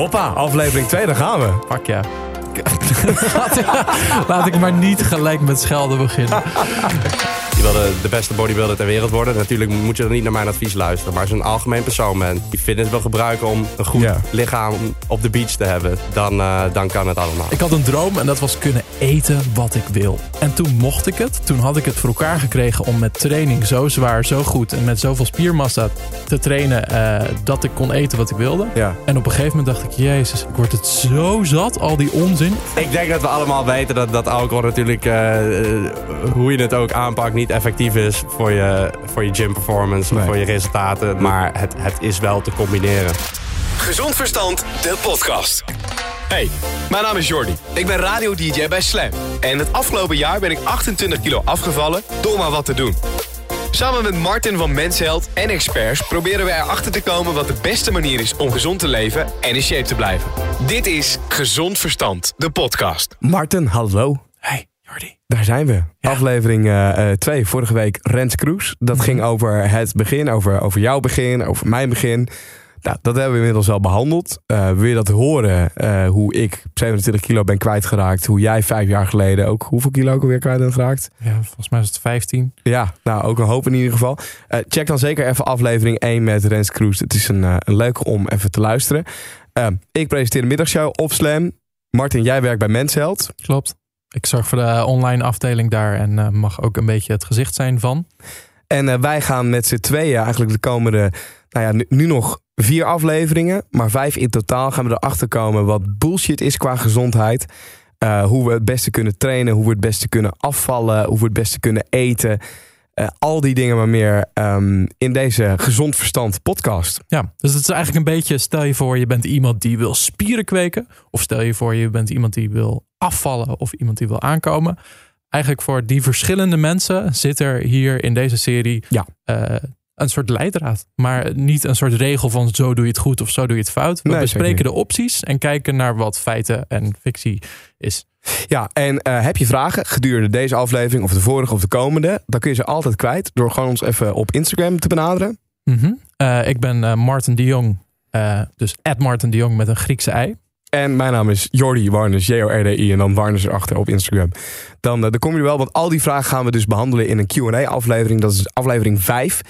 Hoppa, aflevering 2, daar gaan we. Fuck ja. laat ik maar niet gelijk met schelden beginnen. Je wilde de beste bodybuilder ter wereld worden. Natuurlijk moet je dan niet naar mijn advies luisteren. Maar als je een algemeen persoon bent die fitness wil gebruiken om een goed Ja. lichaam op de beach te hebben, dan, eh, dan kan het allemaal. Ik had een droom en dat was kunnen eten wat ik wil. En toen mocht ik het. Toen had ik het voor elkaar gekregen om met training zo zwaar, zo goed en met zoveel spiermassa te trainen eh, dat ik kon eten wat ik wilde. Ja. En op een gegeven moment dacht ik, jezus, ik word het zo zat, al die onzin. Ik denk dat we allemaal weten dat, dat alcohol natuurlijk, eh, hoe je het ook aanpakt, niet effectief is voor je, voor je gym performance, Nee. voor je resultaten. Maar het, het is wel te combineren. Gezond Verstand, de podcast. Hey, mijn naam is Jordi. Ik ben radio-dj bij Slam. En het afgelopen jaar ben ik 28 kilo afgevallen door maar wat te doen. Samen met Martin van Mensheld en experts proberen we erachter te komen wat de beste manier is om gezond te leven en in shape te blijven. Dit is Gezond Verstand, de podcast. Martin, hallo. Hey, Daar zijn we. Aflevering 2. Vorige week Rens Kroes. Dat ging over het begin, over, over jouw begin, over mijn begin. Nou, dat hebben we inmiddels al behandeld. Eh, wil je dat horen, eh, hoe ik 27 kilo ben kwijtgeraakt. Hoe jij vijf jaar geleden ook hoeveel kilo ook alweer kwijt bent geraakt? Ja, volgens mij is het 15. Ja, nou ook een hoop in ieder geval. Eh, check dan zeker even aflevering 1 met Rens Kroes. Het is een, eh, een leuke om even te luisteren. Eh, ik presenteer de middagshow op Slam. Martin, jij werkt bij Mensheld. Klopt. Ik zorg voor de online afdeling daar en eh, mag ook een beetje het gezicht zijn van. En eh, wij gaan met z'n tweeën eigenlijk de komende, nou ja, nu, nog vier afleveringen, maar vijf in totaal gaan we erachter komen wat bullshit is qua gezondheid. Eh, hoe we het beste kunnen trainen, hoe we het beste kunnen afvallen, hoe we het beste kunnen eten. Eh, al die dingen maar meer ehm, in deze Gezond Verstand podcast. Ja, dus het is eigenlijk een beetje, stel je voor je bent iemand die wil spieren kweken. Of stel je voor je bent iemand die wil afvallen of iemand die wil aankomen. Eigenlijk voor die verschillende mensen zit er hier in deze serie Ja. eh, een soort leidraad. Maar niet een soort regel van zo doe je het goed of zo doe je het fout. We Nee, bespreken de opties en kijken naar wat feiten en fictie is. Ja, en eh, heb je vragen gedurende deze aflevering of de vorige of de komende, dan kun je ze altijd kwijt door gewoon ons even op Instagram te benaderen. Mhm. Eh, ik ben eh, Martin de Jong. dus Martin de Jong met een Griekse ei. En mijn naam is Jordi Warnes, J-O-R-D-I en dan Warnes erachter op Instagram. Dan, dan kom je wel, want al die vragen gaan we dus behandelen in een Q&A-aflevering. Dat is aflevering 5,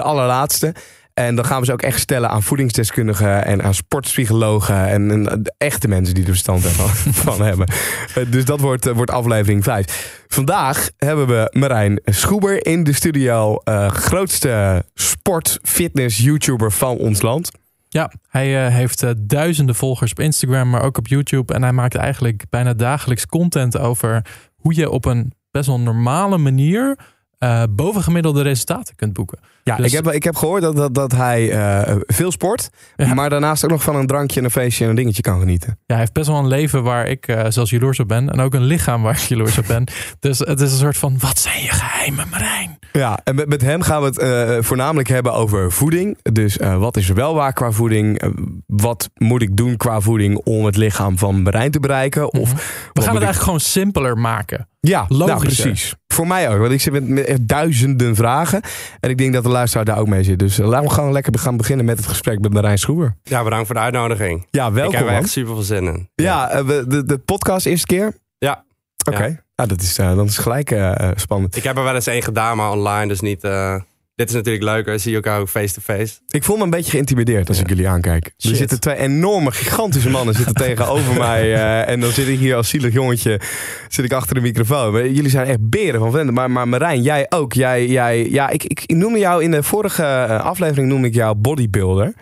de allerlaatste. En dan gaan we ze ook echt stellen aan voedingsdeskundigen en aan sportpsychologen en, en de echte mensen die er verstand hebben, van hebben. Eh, Dus dat wordt, eh, wordt aflevering 5. Vandaag hebben we Marijn Schoeber in de studio. eh, grootste sport, fitness, YouTuber van ons land. Ja, hij heeft duizenden volgers op Instagram, maar ook op YouTube. En hij maakt eigenlijk bijna dagelijks content over hoe je op een best wel normale manier eh, bovengemiddelde resultaten kunt boeken. Ja, Dus- ik, heb, ik heb gehoord dat, dat, dat hij eh, veel sport, Ja. maar daarnaast ook nog van een drankje en een feestje en een dingetje kan genieten. Ja, hij heeft best wel een leven waar ik eh, zelfs jaloers op ben. En ook een lichaam waar ik jaloers op ben. Dus het is een soort van, wat zijn je geheimen, Marijn? Ja, en met, met hem gaan we het eh, voornamelijk hebben over voeding. Dus eh, wat is er wel waar qua voeding? Eh, wat moet ik doen qua voeding om het lichaam van Marijn te bereiken? Of Mhm. We gaan het ik- eigenlijk gewoon simpeler maken. Ja, nou, logischer. precies. Voor mij ook, want ik zit met, met echt duizenden vragen. En ik denk dat de luisteraar daar ook mee zit. Dus laten we gewoon lekker gaan beginnen met het gesprek met Marijn Schroever. Ja, bedankt voor de uitnodiging. Ja, ik welkom heb er man. echt super veel zin in. Ja, we- de, de podcast eerste keer? Ja. Oké, Ja. Nou, dat is, eh, dat is gelijk eh, eh, spannend. Ik heb er wel eens één gedaan, maar online, dus niet... eh, dit is natuurlijk leuker, zie je elkaar ook face-to-face. Ik voel me een beetje geïntimideerd als ik jullie aankijk. Er zitten twee enorme, gigantische mannen zitten tegenover mij. eh, en dan zit ik hier als zielig jongetje zit ik achter de microfoon. Maar Jullie zijn echt beren van venten. Maar, maar Marijn, jij ook. Jij, jij, ja, ik, ik, ik noemde jou in de vorige aflevering noemde ik jou bodybuilder.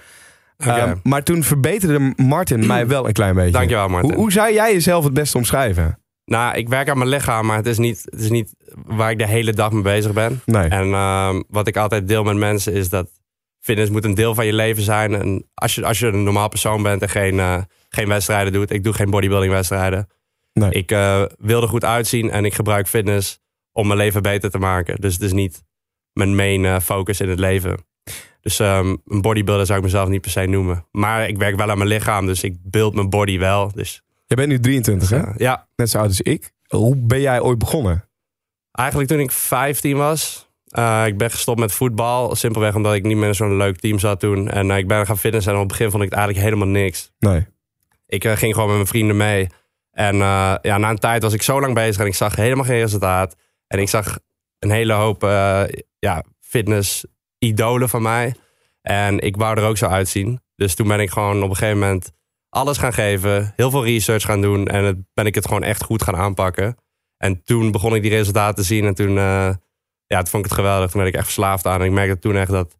Oké. Eh, maar toen verbeterde Martin mij wel een klein beetje. Dankjewel, Martin. Hoe, hoe zou jij jezelf het beste omschrijven? Nou, ik werk aan mijn lichaam, maar het is niet, het is niet waar ik de hele dag mee bezig ben. Nee. En ehm, wat ik altijd deel met mensen is dat fitness moet een deel van je leven zijn. En als je, als je een normaal persoon bent en geen, eh, geen wedstrijden doet. Ik doe geen bodybuilding wedstrijden. Nee. Ik eh, wil er goed uitzien en ik gebruik fitness om mijn leven beter te maken. Dus het is niet mijn main eh, focus in het leven. Dus ehm, een bodybuilder zou ik mezelf niet per se noemen. Maar ik werk wel aan mijn lichaam, dus ik beeld mijn body wel. Dus Jij bent nu 23, hè? ja, Net zo oud als ik. Hoe ben jij ooit begonnen? Eigenlijk toen ik 15 was. eh, ik ben gestopt met voetbal. Simpelweg omdat ik niet meer in zo'n leuk team zat toen. En eh, ik ben gaan fitnessen. En op het begin vond ik het eigenlijk helemaal niks. Nee. Ik eh, ging gewoon met mijn vrienden mee. En ja, na een tijd was ik zo lang bezig en ik zag helemaal geen resultaat. En ik zag een hele hoop ja, fitness-idolen van mij. En ik wou er ook zo uitzien. Dus toen ben ik gewoon op een gegeven moment alles gaan geven. Heel veel research gaan doen. En het, ben ik het gewoon echt goed gaan aanpakken. En toen begon ik die resultaten te zien. En toen, eh, ja, toen vond ik het geweldig. Toen werd ik echt verslaafd aan. En ik merkte toen echt dat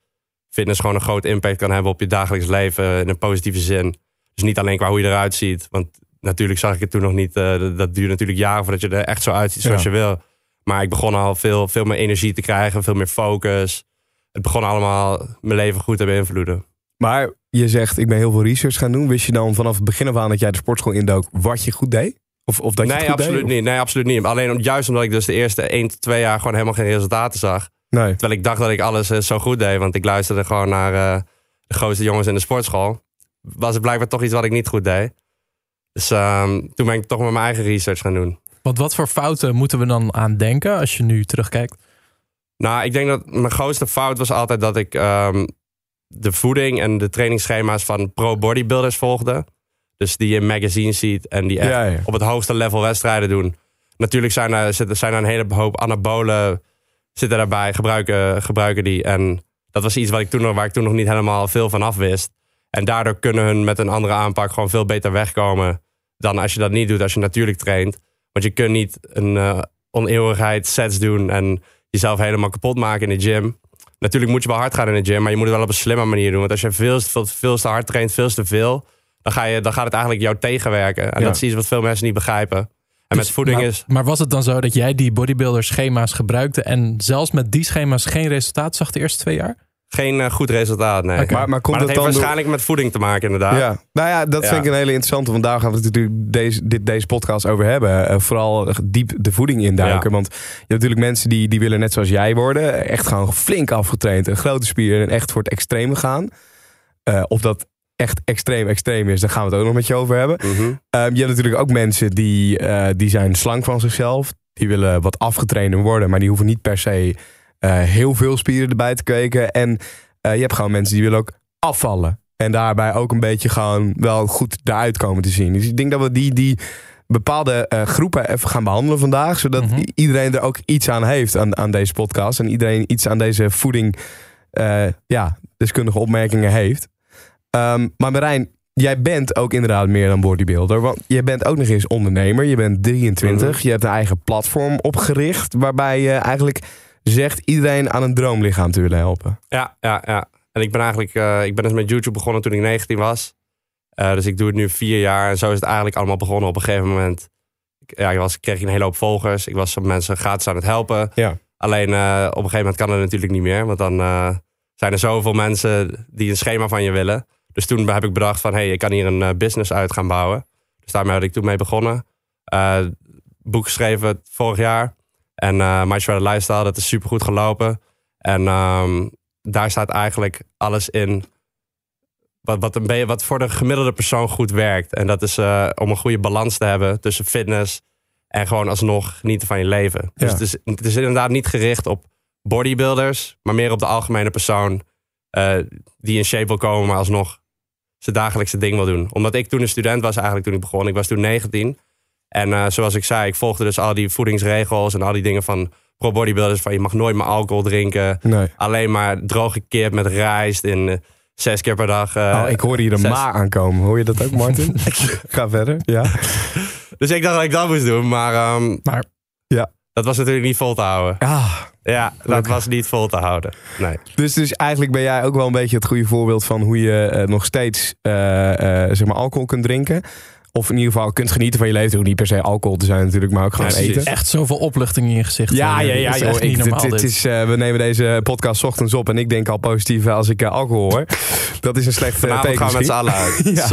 fitness gewoon een groot impact kan hebben op je dagelijks leven. In een positieve zin. Dus niet alleen qua hoe je eruit ziet. Want natuurlijk zag ik het toen nog niet. eh, dat- dat duurt natuurlijk jaren voordat je er echt zo uitziet zoals Ja. je wil. Maar ik begon al veel, veel meer energie te krijgen. Veel meer focus. Het begon allemaal mijn leven goed te beïnvloeden. Maar je zegt, ik ben heel veel research gaan doen. Wist je dan vanaf het begin af aan dat jij de sportschool indook wat je goed deed? Of, of dat je nee, het goed absoluut deed? niet. Nee, absoluut niet. Alleen om- juist omdat ik dus de eerste 1 tot 2 jaar gewoon helemaal geen resultaten zag. Nee. Terwijl ik dacht dat ik alles eh, zo goed deed. Want ik luisterde gewoon naar eh, de grootste jongens in de sportschool. Was het blijkbaar toch iets wat ik niet goed deed. Dus ehm, toen ben ik toch met mijn eigen research gaan doen. Want wat voor fouten moeten we dan aan denken als je nu terugkijkt? Nou, ik denk dat mijn grootste fout was altijd dat ik ehm, de voeding en de trainingsschema's van pro-bodybuilders volgde. Dus die je in magazines ziet en die echt Ja, ja. op het hoogste level wedstrijden doen. Natuurlijk zijn er, zijn er een hele hoop anabolen zitten daarbij, gebruiken, gebruiken die. En dat was iets wat ik toen, nog- waar ik toen nog niet helemaal veel van af wist. En daardoor kunnen hun met een andere aanpak gewoon veel beter wegkomen dan als je dat niet doet, als je natuurlijk traint. Want je kunt niet een eh, oneeuwigheid sets doen en jezelf helemaal kapot maken in de gym. Natuurlijk moet je wel hard gaan in de gym, maar je moet het wel op een slimme manier doen. Want als je veel, veel, veel te hard traint, veel te veel, dan, ga je, dan gaat het eigenlijk jou tegenwerken. En Ja. dat is iets wat veel mensen niet begrijpen. En met Dus- voeding maar, is. Maar was het dan zo dat jij die bodybuilder schema's gebruikte en zelfs met die schema's geen resultaat zag de eerste twee jaar? Geen eh, goed resultaat, nee. Maar, maar komt Maar dat het heeft dan door- waarschijnlijk met voeding te maken, inderdaad. Ja, nou ja, dat Ja. vind ik een hele interessante. Want daar gaan we het natuurlijk deze, dit, deze podcast over hebben. Eh, vooral diep de voeding induiken. Ja. Want je hebt natuurlijk mensen die, die willen net zoals jij worden. Echt gewoon flink afgetraind. Een grote spier en echt voor het extreme gaan. Eh, of dat echt extreem extreem is, daar gaan we het ook nog met je over hebben. Mhm. Ehm, je hebt natuurlijk ook mensen die, eh, die zijn slank van zichzelf. Die willen wat afgetrainder worden, maar die hoeven niet per se heel veel spieren erbij te kweken. En eh, je hebt gewoon mensen die willen ook afvallen. En daarbij ook een beetje gewoon wel goed eruit komen te zien. Dus ik denk dat we die, die bepaalde eh, groepen even gaan behandelen vandaag. Zodat Mhm. iedereen er ook iets aan heeft aan, aan deze podcast. En iedereen iets aan deze voeding, eh, ja, deskundige opmerkingen heeft. Ehm, maar Marijn, jij bent ook inderdaad meer dan bodybuilder. Want je bent ook nog eens ondernemer. Je bent 23. Mhm. Je hebt een eigen platform opgericht. Waarbij je eigenlijk zegt iedereen aan een droomlichaam te willen helpen. Ja, ja, ja. En ik ben eigenlijk, eh, ik ben dus met YouTube begonnen toen ik 19 was. Eh, dus ik doe het nu vier jaar. En zo is het eigenlijk allemaal begonnen op een gegeven moment. Ja, ik was, kreeg ik een hele hoop volgers. Ik was mensen gratis aan het helpen. Ja. Alleen eh, op een gegeven moment kan het natuurlijk niet meer. Want dan zijn er zoveel mensen die een schema van je willen. Dus toen heb ik bedacht van, hé, hey, ik kan hier een business uit gaan bouwen. Dus daarmee had ik toen mee begonnen. Boek geschreven vorig jaar. En eh My Shredded Lifestyle, dat is supergoed gelopen. En ehm, daar staat eigenlijk alles in wat, wat, een wat voor de gemiddelde persoon goed werkt. En dat is eh, om een goede balans te hebben tussen fitness en gewoon alsnog genieten van je leven. Dus het, is, het is inderdaad niet gericht op bodybuilders, maar meer op de algemene persoon eh, die in shape wil komen, maar alsnog zijn dagelijkse ding wil doen. Omdat ik toen een student was eigenlijk toen ik begon. Ik was toen 19. En eh, zoals ik zei, ik volgde dus al die voedingsregels en al die dingen van pro bodybuilders. Van je mag nooit meer alcohol drinken. Nee. Alleen maar droge kip met rijst in eh, zes keer per dag. eh, oh, ik hoor hier een zes- ma aankomen. Hoor je dat ook, Martin? Ga verder. Ja. Dus ik dacht dat ik dat moest doen. Maar, ehm, Maar- Ja. dat was natuurlijk niet vol te houden. Ah, Ja, dat was niet vol te houden. Nee. Dus, dus eigenlijk ben jij ook wel een beetje het goede voorbeeld van hoe je nog steeds zeg maar alcohol kunt drinken. Of in ieder geval kunt genieten van je leven. Het hoeft niet per se alcohol te zijn natuurlijk, maar ook gewoon Ja, precies. eten. Echt zoveel opluchting in je gezicht. Ja, eh, ja, ja, is joh. echt Ik, dit- normaal, dit dit. is, eh, we nemen deze podcast 's ochtends op en ik denk al positief als ik eh, alcohol hoor. Dat is een slecht eh, Vanavond teken gaan we met z'n allen uit. Ja.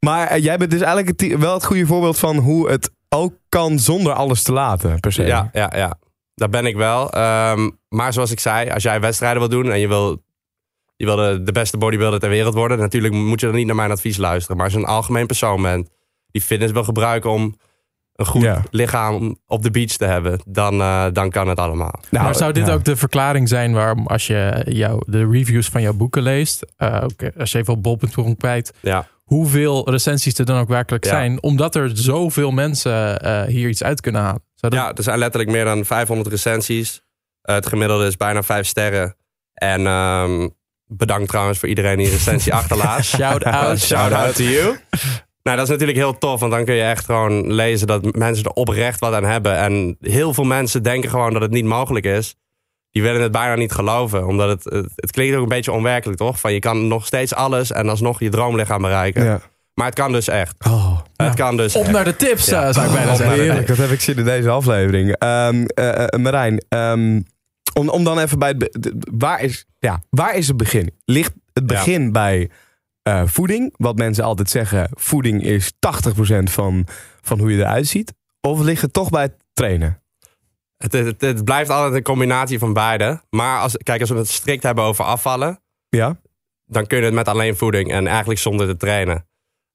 Maar eh, jij bent dus eigenlijk het, wel het goede voorbeeld van hoe het ook kan zonder alles te laten, per se. Ja, ja, ja. Daar ben ik wel. Ehm, maar zoals ik zei, als jij wedstrijden wil doen en je wil, je wil de, de beste bodybuilder ter wereld worden, natuurlijk moet je dan niet naar mijn advies luisteren. Maar als je een algemeen persoon bent die fitness wil gebruiken om een goed Ja. lichaam op de beach te hebben, dan, eh, dan kan het allemaal. Nou, maar zou dit ja. ook de verklaring zijn waarom als je jou, de reviews van jouw boeken leest, eh, ook als je even op bol.com kwijt, Ja. hoeveel recensies er dan ook werkelijk Ja. zijn. Omdat er zoveel mensen eh, hier iets uit kunnen halen. Dat- Ja, er zijn letterlijk meer dan 500 recensies. Eh, het gemiddelde is bijna 5 sterren. En ehm, bedankt trouwens voor iedereen die een recensie achterlaat. Shout out. Shout out to you. Nou, dat is natuurlijk heel tof, want dan kun je echt gewoon lezen dat mensen er oprecht wat aan hebben. En heel veel mensen denken gewoon dat het niet mogelijk is. Die willen het bijna niet geloven, omdat het, het, het klinkt ook een beetje onwerkelijk, toch? Van je kan nog steeds alles en alsnog je droomlichaam bereiken. Ja. Maar het kan dus echt. Oh, Het kan dus Op echt. naar de tips, Ja. eh, zou ik bijna zeggen. heerlijk. Dat heb ik zin in deze aflevering. Ehm eh, eh, Marijn, ehm, om, om dan even bij het... waar, is, ja, waar is het begin? Ligt het Ja. begin bij eh, voeding? Wat mensen altijd zeggen, voeding is 80% van, van hoe je eruit ziet. Of ligt het toch bij het trainen? Het, het, het blijft altijd een combinatie van beide. Maar als, kijk, als we het strikt hebben over afvallen, Ja? dan kun je het met alleen voeding en eigenlijk zonder te trainen.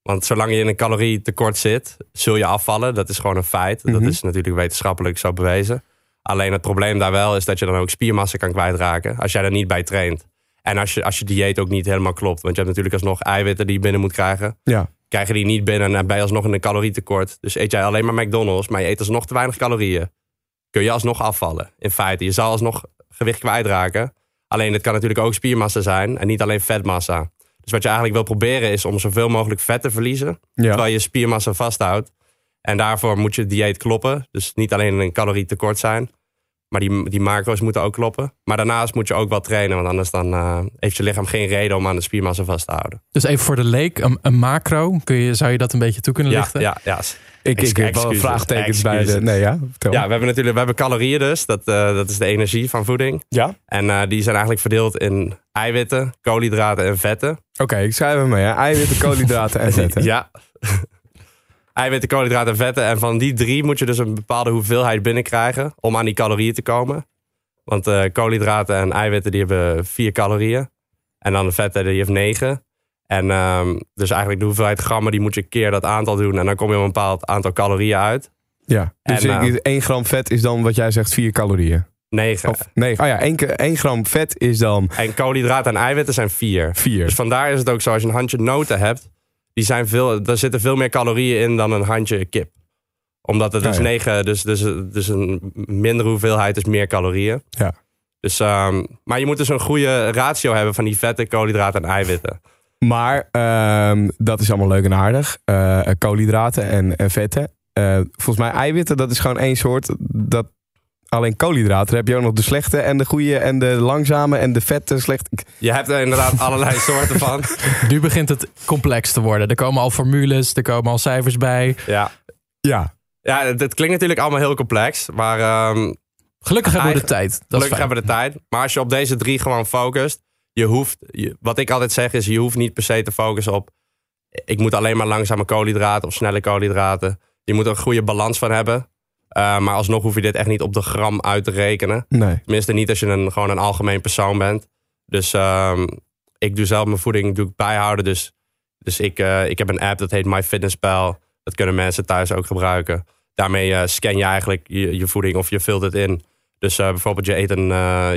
Want zolang je in een calorietekort zit, zul je afvallen. Dat is gewoon een feit. Mhm. Dat is natuurlijk wetenschappelijk zo bewezen. Alleen het probleem daar wel is dat je dan ook spiermassa kan kwijtraken als jij er niet bij traint. En als je, als je dieet ook niet helemaal klopt. Want je hebt natuurlijk alsnog eiwitten die je binnen moet krijgen. Ja. Krijg je die niet binnen en ben je alsnog in een calorietekort. Dus eet jij alleen maar McDonald's, maar je eet alsnog te weinig calorieën. Kun je alsnog afvallen. In feite, je zal alsnog gewicht kwijtraken. Alleen het kan natuurlijk ook spiermassa zijn en niet alleen vetmassa. Dus wat je eigenlijk wil proberen is om zoveel mogelijk vet te verliezen. Ja. Terwijl je spiermassa vasthoudt. En daarvoor moet je dieet kloppen. Dus niet alleen in een calorietekort zijn. Maar die, die macro's moeten ook kloppen. Maar daarnaast moet je ook wel trainen. Want anders dan, eh, heeft je lichaam geen reden om aan de spiermassa vast te houden. Dus even voor de leek, een, een macro. Kun je, zou je dat een beetje toe kunnen Ja, lichten? ja, ja. Ik, ik heb wel Excuses, vraagtekens bij de... Nee, ja? Vertel. ja, we hebben natuurlijk we hebben calorieën dus. Dat, eh, dat is de energie van voeding. Ja? En eh, die zijn eigenlijk verdeeld in eiwitten, koolhydraten en vetten. Oké, ik schrijf hem mee. Hè. Eiwitten, koolhydraten en vetten. Ja. Eiwitten, koolhydraten en vetten. En van die drie moet je dus een bepaalde hoeveelheid binnenkrijgen om aan die calorieën te komen. Want eh, koolhydraten en eiwitten die hebben vier calorieën. En dan de vetten die heeft negen. En ehm, dus eigenlijk de hoeveelheid grammen die moet je keer dat aantal doen. En dan kom je op een bepaald aantal calorieën uit. Ja. Dus En, eh, 1 gram vet is dan wat jij zegt 4 calorieën. Negen. Of nee, oh ja, 1, gram vet is dan En koolhydraten en eiwitten zijn vier. 4. Dus vandaar is het ook zo, als je een handje noten hebt, die zijn veel, daar zitten veel meer calorieën in dan een handje kip. Omdat het Ja, ja. negen, dus, dus, dus een mindere hoeveelheid is meer calorieën. Ja. Dus, ehm, maar je moet dus een goede ratio hebben van die vetten, koolhydraten en eiwitten. Maar ehm, dat is allemaal leuk en aardig. Eh, koolhydraten en, en vetten. Eh, volgens mij eiwitten, dat is gewoon één soort. Dat, alleen koolhydraten, heb je ook nog de slechte en de goede en de langzame en de vette slechte. Je hebt er inderdaad allerlei soorten van. Nu begint het complex te worden. Er komen al formules, er komen al cijfers bij. Ja, Ja, ja het, het klinkt natuurlijk allemaal heel complex, maar ehm, Gelukkig hebben we de tijd. Dat Gelukkig hebben we de tijd. Maar als je op deze drie gewoon focust. Je hoeft, je- wat ik altijd zeg is, je hoeft niet per se te focussen op. Ik moet alleen maar langzame koolhydraten of snelle koolhydraten. Je moet er een goede balans van hebben. Uh, maar alsnog hoef je dit echt niet op de gram uit te rekenen. nee. Tenminste niet als je een, gewoon een algemeen persoon bent. Dus um, ik doe zelf mijn voeding doe ik bijhouden. Dus, dus ik, uh, ik heb een app dat heet MyFitnessPal. Dat kunnen mensen thuis ook gebruiken. Daarmee uh, scan je eigenlijk je, je, voeding of je vult het in. Dus bijvoorbeeld je eet een,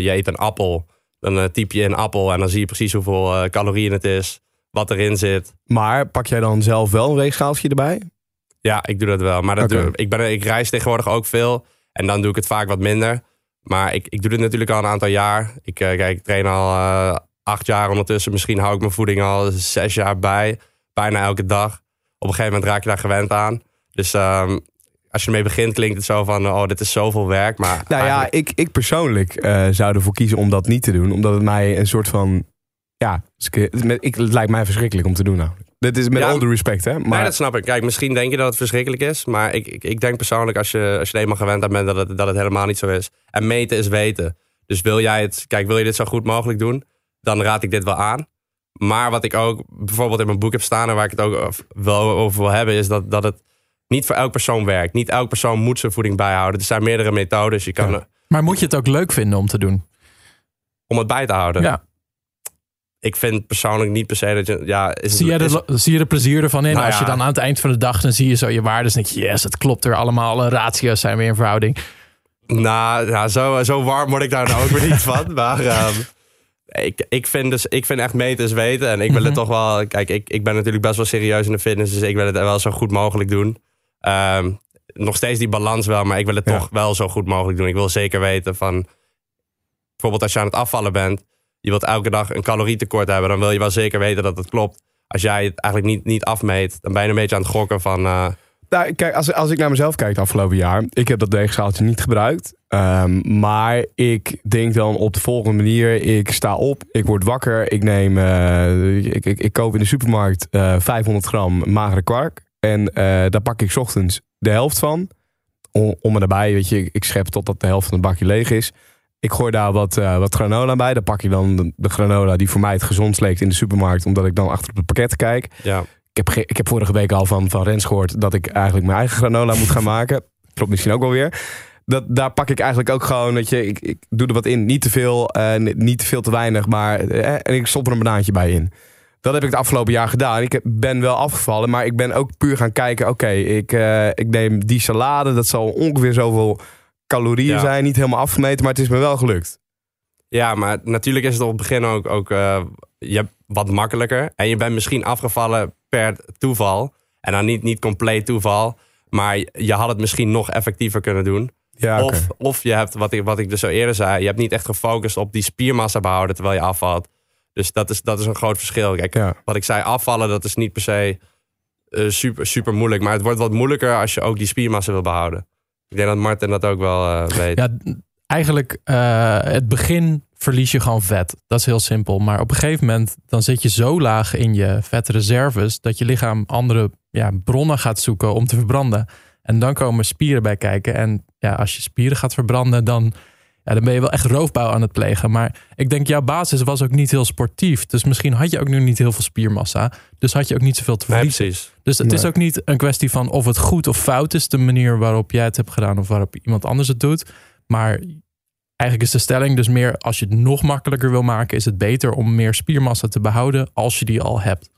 je eet een appel. Dan typ je in appel en dan zie je precies hoeveel calorieën het is. Wat erin zit. Maar pak jij dan zelf wel een weegschaaltje erbij? Ja, ik doe dat wel. Maar dat doe, ik, ben, ik reis tegenwoordig ook veel. En dan doe ik het vaak wat minder. Maar ik, ik doe dit natuurlijk al een aantal jaar. Ik, eh, kijk, ik train al eh, acht jaar ondertussen. Misschien hou ik mijn voeding al zes jaar bij. Bijna elke dag. Op een gegeven moment raak je daar gewend aan. Dus ehm, als je ermee begint, klinkt het zo van... oh, dit is zoveel werk. Maar Nou ja, ik, ik persoonlijk eh, zou ervoor kiezen om dat niet te doen. Omdat het mij een soort van... Ja, ik, het lijkt mij verschrikkelijk om te doen nou. Dit is met Ja, all the respect, hè. Maar Nee, dat snap ik. Kijk, misschien denk je dat het verschrikkelijk is. Maar ik, ik, ik denk persoonlijk, als je, als je er eenmaal gewend aan bent, dat het, dat het helemaal niet zo is. En meten is weten. Dus wil jij het, kijk, wil je dit zo goed mogelijk doen, dan raad ik dit wel aan. Maar wat ik ook bijvoorbeeld in mijn boek heb staan en waar ik het ook wel over wil hebben, is dat, dat het niet voor elk persoon werkt. Niet elk persoon moet zijn voeding bijhouden. Er zijn meerdere methodes. Je kan Ja. Maar moet je het ook leuk vinden om te doen? om het bij te houden. Ja. Ik vind persoonlijk niet per se dat je. Ja, is Zie, het, de, zie je er plezier ervan in? Nou Als je dan aan het eind van de dag, dan zie je zo je waardes. En denk je, yes, het klopt er allemaal. Alle ratio's zijn weer in verhouding. Nou, ja, zo, zo warm word ik daar nou ook weer niet van. Maar ehm, ik, ik, vind dus, ik vind echt meten is weten. En ik wil het Mhm. toch wel... Kijk, ik, ik ben natuurlijk best wel serieus in de fitness. Dus ik wil het wel zo goed mogelijk doen. Ehm, nog steeds die balans wel. Maar ik wil het Ja. toch wel zo goed mogelijk doen. Ik wil zeker weten van... Bijvoorbeeld als je aan het afvallen bent. Je wilt elke dag een calorietekort hebben. Dan wil je wel zeker weten dat het klopt. Als jij het eigenlijk niet, niet afmeet. Dan ben je een beetje aan het gokken van... eh, Nou, kijk, als, als ik naar mezelf kijk het afgelopen jaar. Ik heb dat weegschaaltje niet gebruikt. Ehm, maar ik denk dan op de volgende manier. Ik sta op, ik word wakker. Ik neem, eh, ik, ik, ik koop in de supermarkt eh 500 gram magere kwark. En eh, daar pak ik ochtends de helft van. Om, om weet je, ik schep totdat de helft van het bakje leeg is. Ik gooi daar wat, eh, wat granola bij. Dan pak je dan de, de granola die voor mij het gezondst leek in de supermarkt. Omdat ik dan achter op het pakket kijk. ja. Ik heb, ik heb vorige week al van, van Rens gehoord dat ik eigenlijk mijn eigen granola moet gaan maken. Klopt misschien ook wel weer. Dat, daar pak ik eigenlijk ook gewoon, dat je, ik, ik doe er wat in. Niet te veel, eh, ni- niet te veel te weinig, maar eh, en ik stop er een banaantje bij in. Dat heb ik het afgelopen jaar gedaan. Ik ben wel afgevallen, maar ik ben ook puur gaan kijken. Oké, ik, eh, ik neem die salade, dat zal ongeveer zoveel calorieën Ja. zijn. Niet helemaal afgemeten, maar het is me wel gelukt. Ja, maar natuurlijk is het op het begin ook, ook eh, je hebt wat makkelijker. En je bent misschien afgevallen per toeval. En dan niet, niet compleet toeval. Maar je had het misschien nog effectiever kunnen doen. Ja. Of, of je hebt, wat ik, wat ik dus zo eerder zei, je hebt niet echt gefocust op die spiermassa behouden terwijl je afvalt. Dus dat is, dat is een groot verschil. Kijk, Ja. wat ik zei, afvallen, dat is niet per se eh, super, super moeilijk. Maar het wordt wat moeilijker als je ook die spiermassa wil behouden. Ik denk dat Martin dat ook wel eh, weet. Ja, eigenlijk eh, het begin verlies je gewoon vet. Dat is heel simpel. Maar op een gegeven moment dan zit je zo laag in je vetreserves dat je lichaam andere ja, bronnen gaat zoeken om te verbranden. En dan komen spieren bij kijken. En ja, als je spieren gaat verbranden, dan, ja, dan ben je wel echt roofbouw aan het plegen. Maar ik denk, jouw basis was ook niet heel sportief. Dus misschien had je ook nu niet heel veel spiermassa. Dus had je ook niet zoveel te Nee, verliezen. precies. Dus het is Nee. ook niet een kwestie van of het goed of fout is, de manier waarop jij het hebt gedaan of waarop iemand anders het doet. Maar eigenlijk is de stelling dus meer, als je het nog makkelijker wil maken, is het beter om meer spiermassa te behouden als je die al hebt.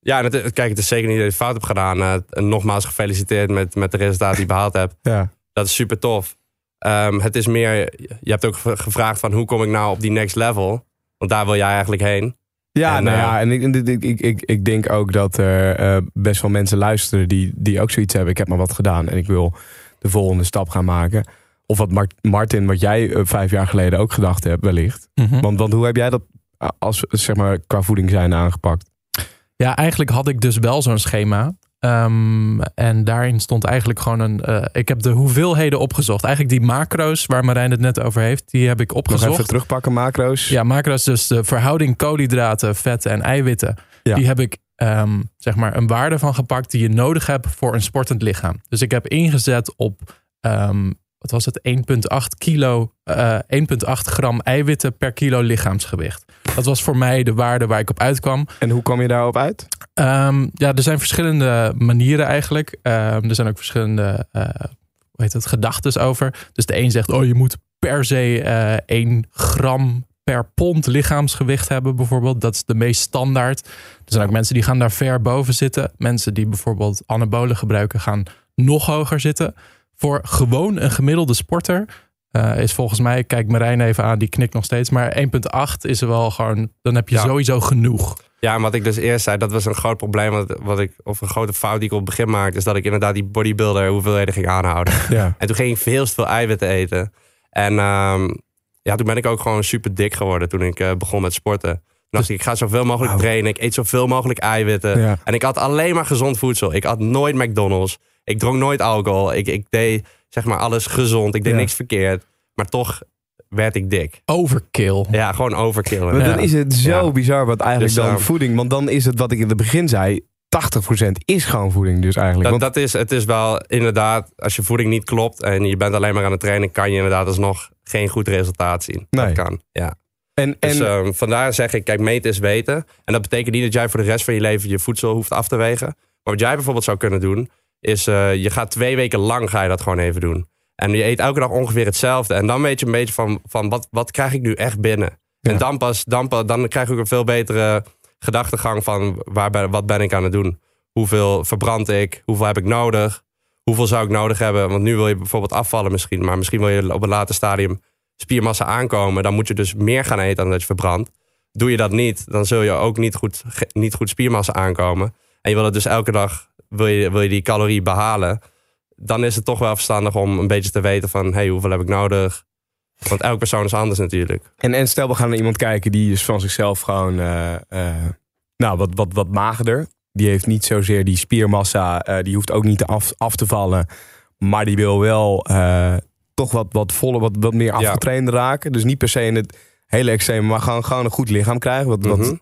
Ja, het, kijk, het is zeker niet dat je het fout hebt gedaan. Eh, en nogmaals gefeliciteerd met, met de resultaten die je behaald hebt. Ja. Dat is super tof. Ehm, het is meer, je hebt ook ge- gevraagd van hoe kom ik nou op die next level? Want daar wil jij eigenlijk heen. Ja, En, nou eh, ja, en ik, ik, ik, ik, ik denk ook dat er eh, best wel mensen luisteren die, die ook zoiets hebben. Ik heb maar wat gedaan en ik wil de volgende stap gaan maken. Of wat Mar- Martin, wat jij eh, vijf jaar geleden ook gedacht hebt, wellicht. Want, want hoe heb jij dat eh, als zeg maar qua voeding zijn aangepakt? Ja, eigenlijk had ik dus wel zo'n schema. Ehm, en daarin stond eigenlijk gewoon een. eh, ik heb de hoeveelheden opgezocht. Eigenlijk die macro's waar Marijn het net over heeft, die heb ik Nog opgezocht. even terugpakken, macro's. Ja, macro's, dus de verhouding koolhydraten, vetten en eiwitten. Ja. Die heb ik ehm, zeg maar een waarde van gepakt die je nodig hebt voor een sportend lichaam. Dus ik heb ingezet op, ehm, wat was het, 1,8 kilo, eh 1,8 gram eiwitten per kilo lichaamsgewicht. Dat was voor mij de waarde waar ik op uitkwam. En hoe kwam je daarop uit? Ehm, ja, er zijn verschillende manieren eigenlijk. Ehm, er zijn ook verschillende eh, hoe heet het, gedachten over. Dus de een zegt, oh je moet per se eh 1 gram per pond lichaamsgewicht hebben bijvoorbeeld. Dat is de meest standaard. Er zijn ook mensen die gaan daar ver boven zitten. Mensen die bijvoorbeeld anabolen gebruiken gaan nog hoger zitten. Voor gewoon een gemiddelde sporter eh, is volgens mij, kijk Marijn even aan, die knikt nog steeds. Maar 1,8 is er wel gewoon, dan heb je Ja. sowieso genoeg. Ja, en wat ik dus eerst zei, dat was een groot probleem. Wat, wat ik, of een grote fout die ik op het begin maakte. Is dat ik inderdaad die bodybuilder hoeveelheden ging aanhouden. Ja. En toen ging ik veel te veel eiwitten eten. En ehm, ja, toen ben ik ook gewoon super dik geworden toen ik eh, begon met sporten. Toen dacht ik, ik ga zoveel mogelijk trainen. Ik eet zoveel mogelijk eiwitten. Ja. En ik had alleen maar gezond voedsel. Ik had nooit McDonald's. Ik dronk nooit alcohol. Ik, ik deed zeg maar alles gezond. Ik deed Ja. niks verkeerd. Maar toch werd ik dik. Overkill. Ja, gewoon overkillen. Maar Ja. dan is het zo Ja. bizar wat eigenlijk Dus, dan ehm, voeding. Want dan is het wat ik in het begin zei. 80% is gewoon voeding dus eigenlijk. Dat, Want, dat is, het is wel inderdaad, als je voeding niet klopt en je bent alleen maar aan het trainen, kan je inderdaad alsnog geen goed resultaat zien. Nee. Dat kan, ja. en, Dus en, ehm, vandaar zeg ik, kijk, meten is weten. En dat betekent niet dat jij voor de rest van je leven je voedsel hoeft af te wegen. Maar wat jij bijvoorbeeld zou kunnen doen, is eh, je gaat twee weken lang ga je dat gewoon even doen. En je eet elke dag ongeveer hetzelfde. En dan weet je een beetje van, van wat, wat krijg ik nu echt binnen. Ja. En dan pas, dan pas, dan krijg ik een veel betere gedachtegang van waar ben, wat ben ik aan het doen. Hoeveel verbrand ik? Hoeveel heb ik nodig? Hoeveel zou ik nodig hebben? Want nu wil je bijvoorbeeld afvallen misschien. Maar misschien wil je op een later stadium spiermassa aankomen. Dan moet je dus meer gaan eten dan dat je verbrandt. doe je dat niet, dan zul je ook niet goed, niet goed spiermassa aankomen. En je wil het dus elke dag, wil je, wil je die calorie behalen. Dan is het toch wel verstandig om een beetje te weten van, hey, hoeveel heb ik nodig? Want elke persoon is anders natuurlijk. En, en stel, we gaan naar iemand kijken die is van zichzelf gewoon eh, eh, nou, wat, wat, wat magerder. Die heeft niet zozeer die spiermassa, eh, die hoeft ook niet af, af te vallen. Maar die wil wel toch wat, wat voller, wat, wat meer Ja. afgetraind raken. Dus niet per se in het hele extreme, maar gewoon, gewoon een goed lichaam krijgen. Wat, wat, Mhm.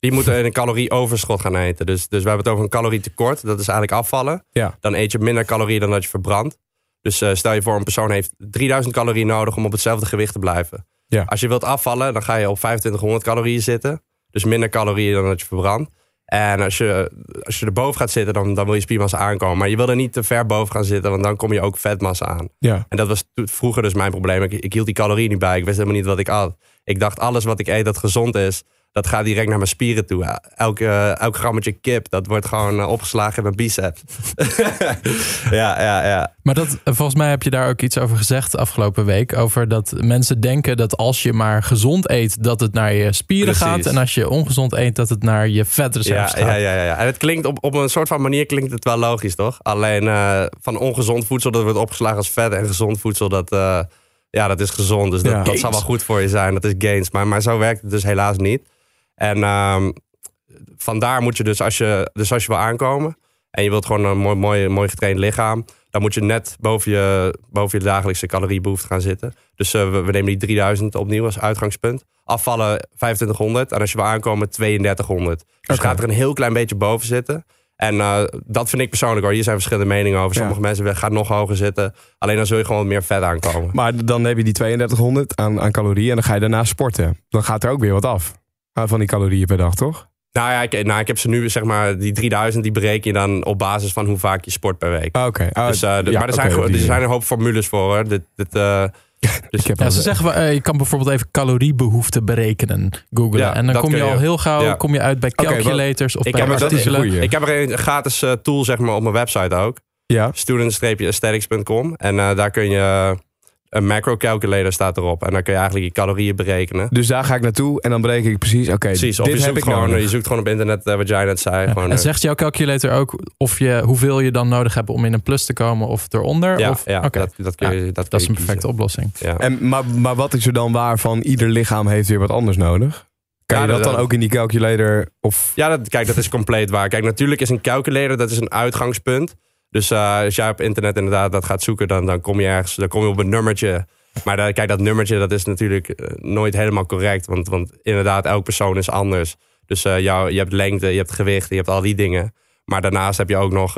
Die moeten een calorieoverschot gaan eten. Dus, dus we hebben het over een calorietekort. Dat is eigenlijk afvallen. Ja. Dan eet je minder calorieën dan dat je verbrandt. Dus eh, stel je voor, een persoon heeft 3000 calorieën nodig om op hetzelfde gewicht te blijven. Ja. Als je wilt afvallen, dan ga je op 2500 calorieën zitten. Dus minder calorieën dan dat je verbrandt. En als je, als je erboven gaat zitten, dan, dan wil je spiermassa aankomen. Maar je wil er niet te ver boven gaan zitten, want dan kom je ook vetmassa aan. ja. En dat was vroeger dus mijn probleem. Ik, ik hield die calorieën niet bij. Ik wist helemaal niet wat ik at. Ik dacht, alles wat ik eet dat gezond is, dat gaat direct naar mijn spieren toe. Elk, eh, elk grammetje kip, dat wordt gewoon eh, opgeslagen in mijn biceps. ja, ja, ja. Maar dat, volgens mij heb je daar ook iets over gezegd afgelopen week. Over dat mensen denken dat als je maar gezond eet, dat het naar je spieren Precies. gaat. En als je ongezond eet, dat het naar je vetreserves Ja, gaat. ja, ja, ja, ja. En het klinkt op, op een soort van manier klinkt het wel logisch, toch? Alleen eh, van ongezond voedsel, dat wordt opgeslagen als vet. En gezond voedsel, dat, eh, ja, dat is gezond. Dus dat, Ja. dat zal wel goed voor je zijn. Dat is gains. Maar, maar zo werkt het dus helaas niet. En ehm, vandaar moet je dus als je, dus als je wil aankomen... en je wilt gewoon een mooi, mooi, mooi getraind lichaam... dan moet je net boven je, boven je dagelijkse caloriebehoefte gaan zitten. Dus eh, we, we nemen die 3000 opnieuw als uitgangspunt. Afvallen 2500 en als je wil aankomen 3200. Dus je gaat er een heel klein beetje boven zitten... En eh, dat vind ik persoonlijk hoor. Hier zijn verschillende meningen over. Sommige mensen gaan nog hoger zitten. Alleen dan zul je gewoon wat meer vet aankomen. Maar dan heb je die 3200 aan, aan calorieën en dan ga je daarna sporten. Dan gaat er ook weer wat af van die calorieën per dag, toch? Nou ja, ik, nou, ik heb ze nu, zeg maar, die 3000 die bereken je dan op basis van hoe vaak je sport per week. Ah, Oké. Ah, Dus, eh, ja, maar er zijn, die er zijn manier. een hoop formules voor hoor. Dit, dit, eh, dus, Ja, ze zeggen, eh, je kan bijvoorbeeld even caloriebehoefte berekenen, googlen. Ja, en dan kom je, al heel gauw Ja. kom je uit bij calculators of Ik bij artikelen. ik heb er een gratis eh, tool zeg maar, op mijn website ook. Ja. student-aesthetics.com. En eh, daar kun je... Een macro calculator staat erop. En dan kun je eigenlijk je calorieën berekenen. Dus daar ga ik naartoe en dan bereken ik precies, oké, Precies. Of dit je heb zoekt, ik gewoon, nodig. je zoekt gewoon op internet eh, wat jij net zei. Ja. Gewoon, En eh, zegt jouw calculator ook of je, hoeveel je dan nodig hebt om in een plus te komen of eronder? ja, of, ja dat, dat, kun je, dat, kun dat is een perfecte kiezen. oplossing. Ja. En, maar, maar wat is er dan waar van ieder lichaam heeft weer wat anders nodig? Kan Ja, je dat dat- dan ook in die calculator? Of, Ja, dat, kijk, dat is compleet waar. Kijk, natuurlijk is een calculator dat is een uitgangspunt. Dus eh, als jij op internet inderdaad dat gaat zoeken, dan, dan kom je ergens, dan kom je op een nummertje. Maar kijk, dat nummertje dat is natuurlijk eh, nooit helemaal correct. Want, want inderdaad, elke persoon is anders. Dus eh, jou, je hebt lengte, je hebt gewicht, je hebt al die dingen. Maar daarnaast heb je ook nog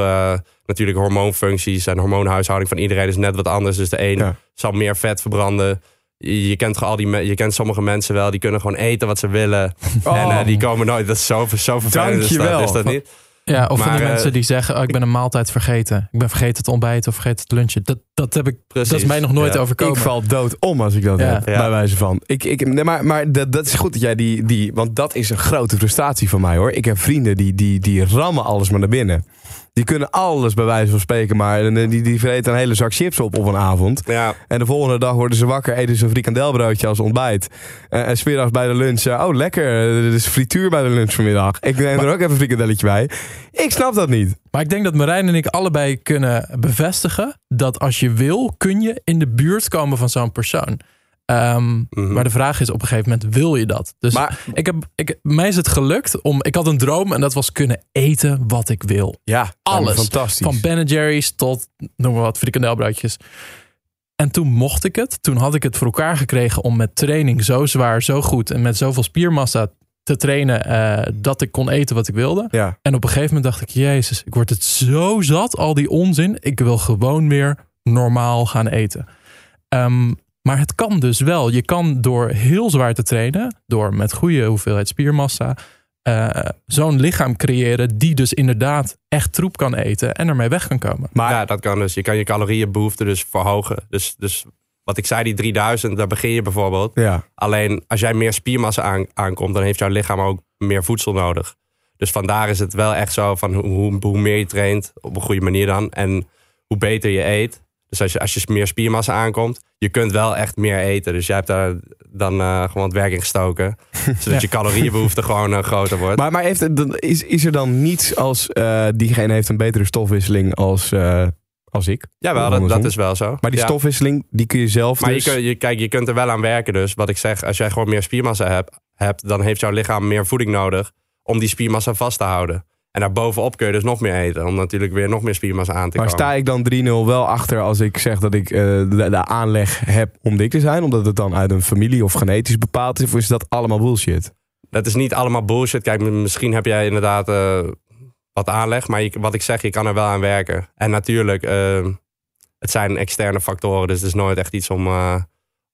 natuurlijk hormoonfuncties en hormoonhuishouding van iedereen is net wat anders. Dus de een Ja. zal meer vet verbranden. Je, je kent al die, je kent sommige mensen wel, die kunnen gewoon eten wat ze willen. Oh. En die komen nooit. Dat is zo, zo vervelend. Is dat, Dankjewel. is dat niet? Ja, of van Maar, die eh, mensen die zeggen, oh, ik ben een maaltijd vergeten. Ik ben vergeten te ontbijten of vergeten te lunchen. Dat, dat, heb ik, dat is mij nog nooit Ja. overkomen. ik val dood om als ik dat Ja. heb, Ja. bij wijze van. Ik, ik, nee, maar maar dat, dat is goed dat jij die, die... Want dat is een grote frustratie van mij hoor. Ik heb vrienden die, die, die rammen alles maar naar binnen. Die kunnen alles bij wijze van spreken, maar eh, die, die vreten een hele zak chips op op een avond. Ja, En de volgende dag worden ze wakker, eten ze een frikandelbroodje als ontbijt. Eh, en smiddags bij de lunch, eh, oh lekker, er is frituur bij de lunch vanmiddag. Ik neem er ook even een frikandelletje bij. Ik snap dat niet. Maar ik denk dat Marijn en ik allebei kunnen bevestigen dat als je wil, kun je in de buurt komen van zo'n persoon. Ehm, Mhm. Maar de vraag is op een gegeven moment, wil je dat? Dus Maar ik heb, ik, mij is het gelukt om, ik had een droom en dat was kunnen eten wat ik wil. ja, Alles. fantastisch. Van Ben Jerry's tot, noem maar wat, frikandelbroodjes. En toen mocht ik het. Toen had ik het voor elkaar gekregen om met training zo zwaar, zo goed en met zoveel spiermassa te trainen eh, dat ik kon eten wat ik wilde. ja. En op een gegeven moment dacht ik, jezus, ik word het zo zat, al die onzin. Ik wil gewoon weer normaal gaan eten. Ehm, maar het kan dus wel. Je kan door heel zwaar te trainen, door met goede hoeveelheid spiermassa, eh, zo'n lichaam creëren die dus inderdaad echt troep kan eten en ermee weg kan komen. Maar ja, dat kan dus. Je kan je calorieënbehoefte dus verhogen. Dus, dus wat ik zei, die 3000, daar begin je bijvoorbeeld. ja. Alleen als jij meer spiermassa aan, aankomt, dan heeft jouw lichaam ook meer voedsel nodig. Dus vandaar is het wel echt zo van hoe, hoe, hoe meer je traint, op een goede manier dan. En hoe beter je eet. Dus als je, als je meer spiermassa aankomt, je kunt wel echt meer eten. Dus jij hebt daar dan eh, gewoon het werk in gestoken. zodat je calorieënbehoefte gewoon eh, groter wordt. Maar, maar heeft, is, is er dan niets als eh, diegene heeft een betere stofwisseling als, als ik? ja, wel, dat, is wel zo. Maar die Ja. stofwisseling, die kun je zelf Maar dus... je, kun, je, kijk, je kunt er wel aan werken. Dus wat ik zeg, als jij gewoon meer spiermassa hebt, hebt, dan heeft jouw lichaam meer voeding nodig om die spiermassa vast te houden. En daarbovenop kun je dus nog meer eten, om natuurlijk weer nog meer spiermassa aan te Maar komen. sta ik dan 3-0 wel achter als ik zeg dat ik eh, de, de aanleg heb om dik te zijn? Omdat het dan uit een familie of genetisch bepaald is? Of is dat allemaal bullshit? Dat is niet allemaal bullshit. Kijk, misschien heb jij inderdaad eh, wat aanleg, maar je, wat ik zeg, je kan er wel aan werken. En natuurlijk, eh, het zijn externe factoren, dus het is nooit echt iets om... eh,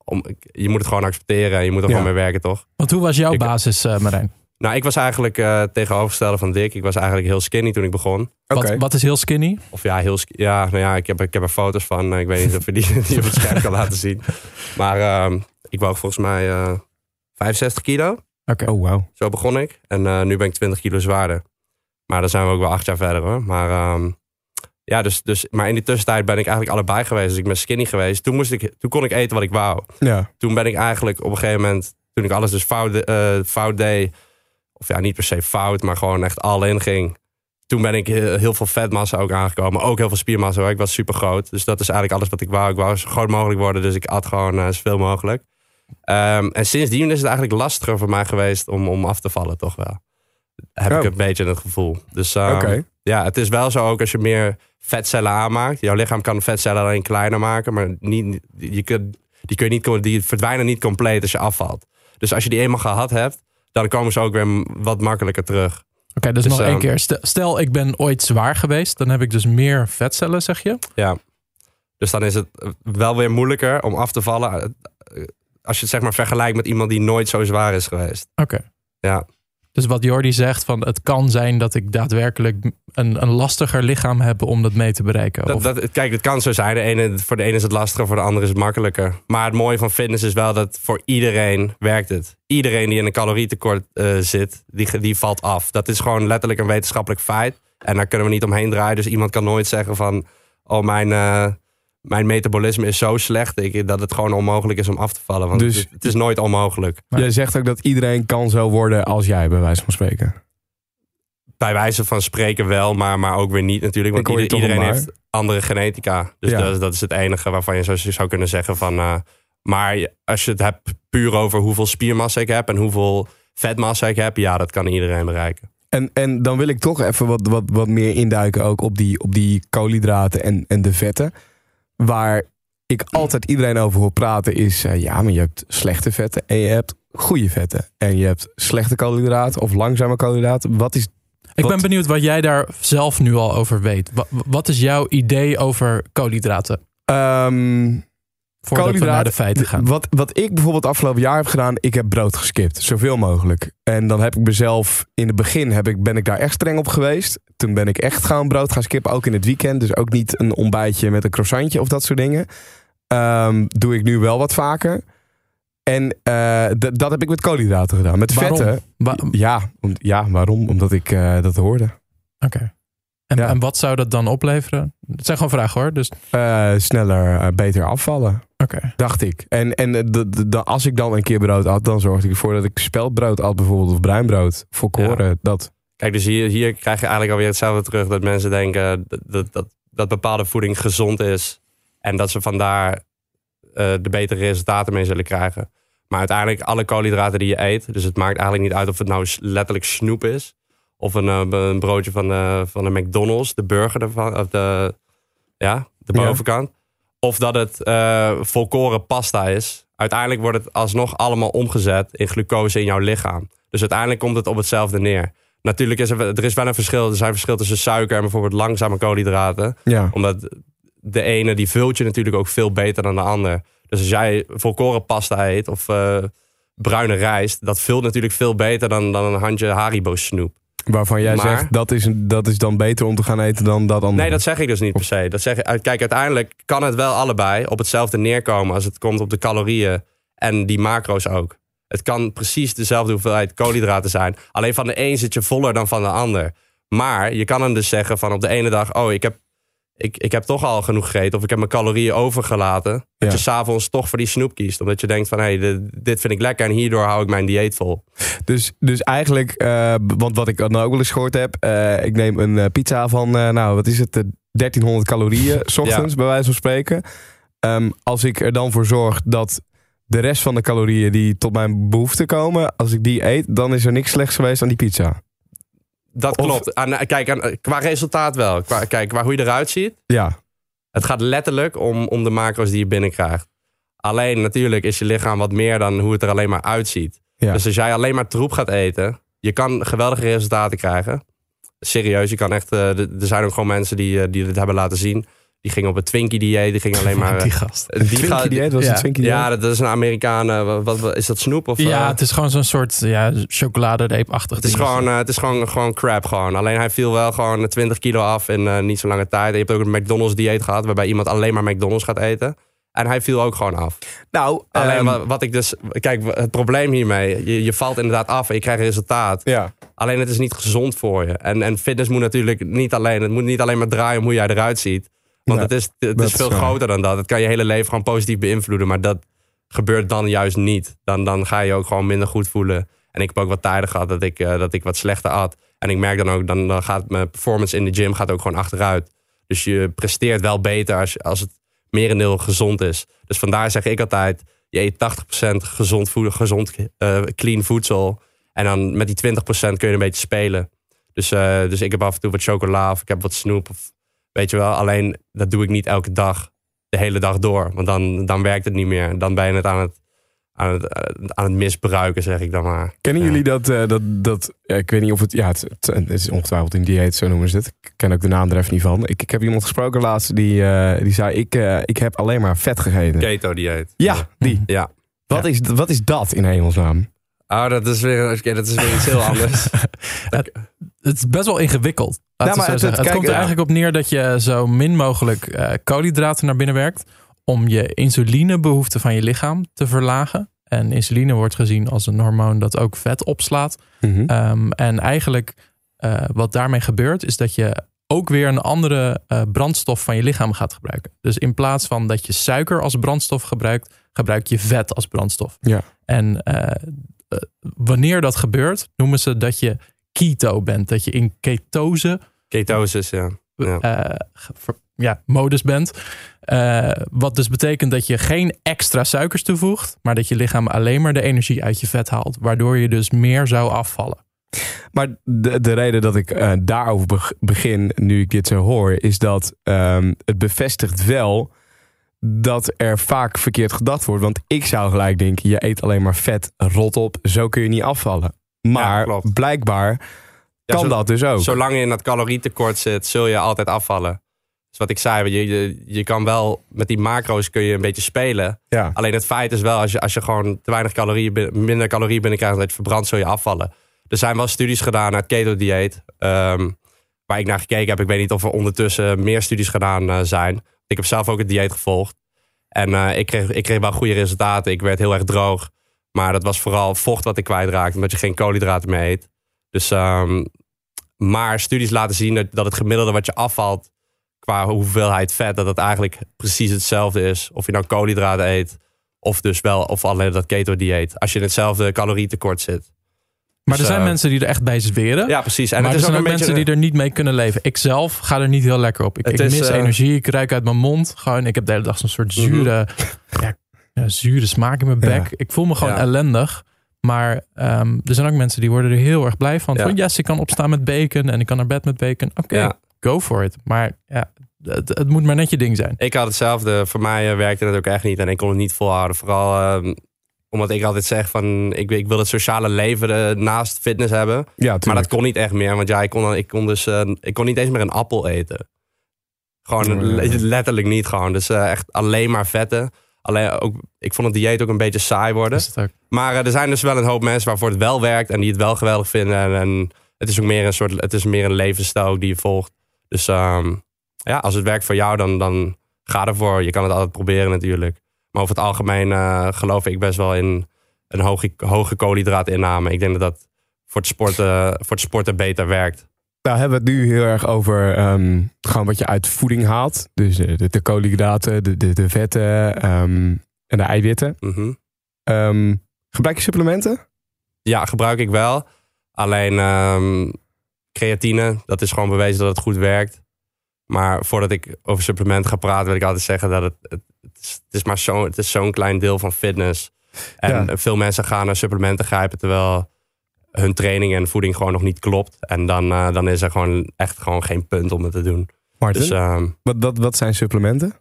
om je moet het gewoon accepteren en je moet er Ja. gewoon mee werken, toch? Want hoe was jouw Ik- basis, eh Marijn? Nou, ik was eigenlijk eh tegenovergestelde van Dick. Ik was eigenlijk heel skinny toen ik begon. Oké. Wat, wat is heel skinny? Of ja, heel ja, nou ja, ik heb, ik heb er foto's van. Ik weet niet of je die, die op het scherm kan laten zien. Maar ehm, ik woog volgens mij eh 65 kilo. Oké. Oh, wauw. Zo begon ik. En eh, nu ben ik 20 kilo zwaarder. Maar dan zijn we ook wel acht jaar verder hoor. Maar, ehm, ja, dus, dus, maar in die tussentijd ben ik eigenlijk allebei geweest. Dus ik ben skinny geweest. Toen, moest ik, toen kon ik eten wat ik wou. Ja. Toen ben ik eigenlijk op een gegeven moment, toen ik alles dus fout, eh, fout deed. Of ja, niet per se fout, maar gewoon echt al in ging. Toen ben ik heel, veel vetmassa ook aangekomen. Ook heel veel spiermassa. Ik was super groot. Dus dat is eigenlijk alles wat ik wou. Ik wou zo groot mogelijk worden. Dus ik at gewoon eh, zoveel mogelijk. Ehm, en sindsdien is het eigenlijk lastiger voor mij geweest om, om af te vallen, toch wel. Heb Oh. ik een beetje het gevoel. Dus ehm, ja, het is wel zo ook als je meer vetcellen aanmaakt. Jouw lichaam kan vetcellen alleen kleiner maken, maar niet, je kunt, die, kun je niet, die verdwijnen niet compleet als je afvalt. Dus als je die eenmaal gehad hebt, dan komen ze ook weer wat makkelijker terug. Oké, dus, Dus, nog ehm, één keer. Stel, ik ben ooit zwaar geweest. Dan heb ik dus meer vetcellen, zeg je? Ja. Dus dan is het wel weer moeilijker om af te vallen. eh, Als je het zeg maar vergelijkt met iemand die nooit zo zwaar is geweest. Oké. Ja. Dus wat Jordi zegt, van het kan zijn dat ik daadwerkelijk een, een lastiger lichaam heb om dat mee te bereiken. Dat, Of- dat, kijk, het kan zo zijn. De ene, voor de ene is het lastiger, voor de andere is het makkelijker. Maar het mooie van fitness is wel dat voor iedereen werkt het. Iedereen die in een calorietekort eh, zit, die, die valt af. Dat is gewoon letterlijk een wetenschappelijk feit. En daar kunnen we niet omheen draaien. Dus iemand kan nooit zeggen van... oh, mijn, eh, mijn metabolisme is zo slecht ik, dat het gewoon onmogelijk is om af te vallen. Want Dus- het, is, het is nooit onmogelijk. Maar- Jij zegt ook dat iedereen kan zo worden als jij, bij wijze van spreken. Bij wijze van spreken wel, maar, maar ook weer niet natuurlijk. Want ieder- iedereen een heeft andere genetica. Dus Ja. dat, dat is het enige waarvan je zo zou kunnen zeggen van... eh, maar als je het hebt puur over hoeveel spiermassa ik heb... en hoeveel vetmassa ik heb, ja, dat kan iedereen bereiken. En, en dan wil ik toch even wat, wat, wat meer induiken ook op die, op die koolhydraten en, en de vetten. Waar ik altijd iedereen over hoor praten is... eh, ja, maar je hebt slechte vetten en je hebt goede vetten. En je hebt slechte koolhydraten of langzame koolhydraten. Wat is... ik wat- ben benieuwd wat jij daar zelf nu al over weet. Wa- Wat, is jouw idee over koolhydraten? ehm, Voordat we naar de feiten gaan. Wat, wat ik bijvoorbeeld afgelopen jaar heb gedaan, ik heb brood geskipt. Zoveel mogelijk. En dan heb ik mezelf, in het begin heb ik, ben ik daar echt streng op geweest. Toen ben ik echt gewoon brood gaan skippen, ook in het weekend. Dus ook niet een ontbijtje met een croissantje of dat soort dingen. Ehm, doe ik nu wel wat vaker. En eh, dat heb ik met koolhydraten gedaan. Met Waarom? vetten. Wa- Ja, om- ja, waarom? Omdat ik eh, dat hoorde. Oké. En, Ja. en wat zou dat dan opleveren? Het zijn gewoon vragen hoor. Dus Eh, sneller, beter afvallen. oké. Dacht ik. En, en de, de, de- als ik dan een keer brood at, dan zorgde ik ervoor dat ik speldbrood at, bijvoorbeeld, of bruinbrood. Volkoren, dat. Kijk, dus hier, hier krijg je eigenlijk alweer hetzelfde terug... dat mensen denken dat, dat, dat, dat bepaalde voeding gezond is... en dat ze vandaar eh, de betere resultaten mee zullen krijgen. Maar uiteindelijk, alle koolhydraten die je eet... dus het maakt eigenlijk niet uit of het nou letterlijk snoep is... of een, eh, een broodje van de, van de McDonald's, de burger ervan... of de, ja, de Ja. bovenkant. Of dat het eh, volkoren pasta is. Uiteindelijk wordt het alsnog allemaal omgezet in glucose in jouw lichaam. Dus uiteindelijk komt het op hetzelfde neer. Natuurlijk is er, er is wel een verschil. Er zijn verschil tussen suiker en bijvoorbeeld langzame koolhydraten. Ja. Omdat de ene die vult je natuurlijk ook veel beter dan de ander. Dus als jij volkoren pasta eet of eh, bruine rijst, dat vult natuurlijk veel beter dan, dan een handje Haribo snoep. Waarvan jij Maar- zegt, dat is, dat is dan beter om te gaan eten dan dat andere. Nee, dat zeg ik dus niet per se. Dat zeg, ik- kijk, uiteindelijk kan het wel allebei op hetzelfde neerkomen als het komt op de calorieën en die macro's ook. Het kan precies dezelfde hoeveelheid koolhydraten zijn. Alleen van de een zit je voller dan van de ander. Maar je kan hem dus zeggen van op de ene dag, oh, ik heb, ik, ik heb toch al genoeg gegeten. Of ik heb mijn calorieën overgelaten. Ja. Dat je s'avonds toch voor die snoep kiest. Omdat je denkt van, hé, hey, dit vind ik lekker. En hierdoor hou ik mijn dieet vol. Dus, dus eigenlijk, eh, want wat ik dan ook wel eens gehoord heb, eh, ik neem een eh, pizza van, nou wat is het, eh, 1300 calorieën, s ochtends bij wijze van spreken. Ehm, als ik er dan voor zorg dat de rest van de calorieën die tot mijn behoefte komen, als ik die eet, dan is er niks slechts geweest aan die pizza. Dat Of- klopt. Aan, kijk, aan, qua resultaat wel. Qua, kijk, qua hoe je eruit ziet. Ja, Het gaat letterlijk om, om de macro's die je binnenkrijgt. Alleen natuurlijk is je lichaam wat meer dan hoe het er alleen maar uitziet. ja. Dus als jij alleen maar troep gaat eten, je kan geweldige resultaten krijgen. Serieus, je kan echt. eh, er zijn ook gewoon mensen die, eh, die dit hebben laten zien. Die gingen op een Twinkie dieet, die gingen alleen maar. eh, die gast. die Twinkie ga- dieet, was ja. het Twinkie dieet? Ja, dat is een Amerikaan. eh, wat, wat- wat- is dat snoep? Of, Ja, eh, het is gewoon zo'n soort ja, chocoladereepachtig het is ding. gewoon, eh, het is gewoon, gewoon crap gewoon. Alleen hij viel wel gewoon 20 kilo af in eh, niet zo lange tijd. Je hebt ook een McDonald's dieet gehad, waarbij iemand alleen maar McDonald's gaat eten. En hij viel ook gewoon af. Nou, Alleen ehm, wat, wat ik dus... Kijk, het probleem hiermee... Je, je valt inderdaad af en je krijgt resultaat. ja. Alleen het is niet gezond voor je. En, en fitness moet natuurlijk niet alleen... Het moet niet alleen maar draaien om hoe jij eruit ziet. Want Ja, het is, het dat is veel groter dan dat. Het kan je hele leven gewoon positief beïnvloeden. Maar dat gebeurt dan juist niet. Dan, dan ga je ook gewoon minder goed voelen. En ik heb ook wat tijden gehad dat ik, eh, dat ik wat slechter at. En ik merk dan ook... Dan, dan gaat mijn performance in de gym gaat ook gewoon achteruit. Dus je presteert wel beter als, als het merendeel gezond is. Dus vandaar zeg ik altijd... Je eet 80% gezond, voeden, gezond eh, clean voedsel. En dan met die 20% kun je een beetje spelen. Dus, eh, dus ik heb af en toe wat chocola of ik heb wat snoep. Of, weet je wel, alleen dat doe ik niet elke dag, de hele dag door. Want dan, dan werkt het niet meer. Dan ben je het aan het, aan het, aan het misbruiken, zeg ik dan maar. Kennen Ja. jullie dat, eh, dat, dat ja, ik weet niet of het, ja, het, is ongetwijfeld een dieet, zo noemen ze het. Ik ken ook de naam er even niet van. Ik, ik heb iemand gesproken laatst die, eh, die zei, ik, eh, ik heb alleen maar vet gegeten. Keto-dieet. Ja, die. Ja. Wat, is, wat is dat in hemelsnaam? Oh, dat is weer, oké, dat is weer iets heel anders. Het is best wel ingewikkeld. We maar het- zeggen. het- Het, komt er ja. eigenlijk op neer dat je zo min mogelijk eh, koolhydraten naar binnen werkt. Om je insulinebehoefte van je lichaam te verlagen. En insuline wordt gezien als een hormoon dat ook vet opslaat. Mhm. Ehm, en eigenlijk eh, wat daarmee gebeurt, is dat je ook weer een andere eh, brandstof van je lichaam gaat gebruiken. Dus in plaats van dat je suiker als brandstof gebruikt, gebruik je vet als brandstof. Ja. En eh, eh, wanneer dat gebeurt, noemen ze dat je keto bent. Dat je in ketose Ketosis, ja. Ja. eh, ja, modus bent. Eh, wat dus betekent dat je geen extra suikers toevoegt, maar dat je lichaam alleen maar de energie uit je vet haalt, waardoor je dus meer zou afvallen. Maar de, de reden dat ik eh, daarover beg- begin, nu ik dit zo hoor, is dat ehm, het bevestigt wel dat er vaak verkeerd gedacht wordt. Want ik zou gelijk denken, je eet alleen maar vet, rot op, zo kun je niet afvallen. Maar blijkbaar kan zo- dat dus ook. Zolang je in dat calorietekort zit, zul je altijd afvallen. Dus wat ik zei, je, je, je kan wel met die macro's kun je een beetje spelen. ja. Alleen het feit is wel, als je, als je gewoon te weinig calorieën, minder calorieën binnenkrijgt dan je verbrandt, zul je afvallen. Er zijn wel studies gedaan naar het keto-dieet, ehm, waar ik naar gekeken heb. Ik weet niet of er ondertussen meer studies gedaan eh, zijn. Ik heb zelf ook het dieet gevolgd. En eh, ik, kreeg, ik kreeg wel goede resultaten. Ik werd heel erg droog. Maar dat was vooral vocht wat ik kwijtraakte, omdat je geen koolhydraten meer eet. Dus, ehm, maar studies laten zien dat, dat het gemiddelde wat je afvalt qua hoeveelheid vet, dat het eigenlijk precies hetzelfde is. Of je nou koolhydraten eet, of dus wel, of alleen dat keto-dieet. Als je in hetzelfde calorietekort zit. Maar er Dus, zijn eh, mensen die er echt bij zweren. Ja, precies. En maar het er is zijn ook mensen die er niet mee kunnen leven. Ik zelf ga er niet heel lekker op. Ik, ik is, mis eh, energie, ik ruik uit mijn mond. Gewoon, ik heb de hele dag zo'n soort Mhm. zure, ja, ja, zure smaak in mijn Ja. bek. Ik voel me gewoon Ja. ellendig. Maar ehm, er zijn ook mensen die worden er heel erg blij van. Ja. Van yes, ik kan opstaan met bacon en ik kan naar bed met bacon. Oké, Ja. go for it. Maar ja, het, het moet maar net je ding zijn. Ik had hetzelfde. Voor mij eh, werkte het ook echt niet. En ik kon het niet volhouden. Vooral ehm, omdat ik altijd zeg van... Ik, ik wil het sociale leven eh, naast fitness hebben. Ja, Maar dat kon niet echt meer. Want ja, ik kon, ik kon dus... eh, ik kon niet eens meer een appel eten. Gewoon letterlijk niet gewoon. Dus echt alleen maar vetten. Alleen ook... Ik vond het dieet ook een beetje saai worden. Maar eh, er zijn dus wel een hoop mensen waarvoor het wel werkt. En die het wel geweldig vinden. En, en het is ook meer een soort... Het is meer een levensstijl die je volgt. Dus ehm, ja, als het werkt voor jou, dan, dan ga ervoor. Je kan het altijd proberen natuurlijk. Maar over het algemeen eh, geloof ik best wel in een hoge, hoge koolhydraatinname. Ik denk dat dat voor het sporten, voor het sporten beter werkt. Nou hebben we het nu heel erg over ehm, gewoon wat je uit voeding haalt. Dus eh, de, de koolhydraten, de, de, de vetten ehm, en de eiwitten. Mhm. Ehm, gebruik je supplementen? Ja, gebruik ik wel. Alleen creatine, dat is gewoon bewezen dat het goed werkt. Maar voordat ik over supplementen ga praten, wil ik altijd zeggen dat het, het, is, het is maar zo, het is zo'n klein deel van fitness. En Ja. veel mensen gaan naar supplementen grijpen terwijl hun training en voeding gewoon nog niet klopt. En dan, eh, dan is er gewoon echt gewoon geen punt om het te doen. Martin, Dus ehm, wat, wat, wat zijn supplementen?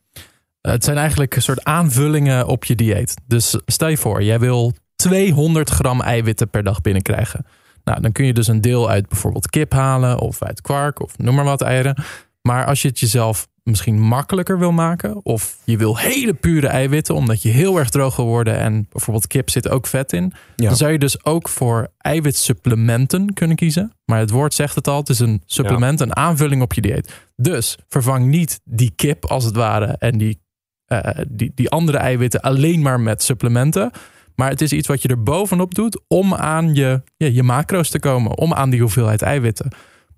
Het zijn eigenlijk een soort aanvullingen op je dieet. Dus stel je voor, jij wil 200 gram eiwitten per dag binnenkrijgen. Nou, dan kun je dus een deel uit bijvoorbeeld kip halen of uit kwark of noem maar wat eieren. Maar als je het jezelf misschien makkelijker wil maken of je wil hele pure eiwitten omdat je heel erg droog wil worden en bijvoorbeeld kip zit ook vet in, Ja. dan zou je dus ook voor eiwitsupplementen kunnen kiezen. Maar het woord zegt het al, het is een supplement, een aanvulling op je dieet. Dus vervang niet die kip als het ware en die, eh, die, die andere eiwitten alleen maar met supplementen. Maar het is iets wat je er bovenop doet om aan je, ja, je macro's te komen, om aan die hoeveelheid eiwitten.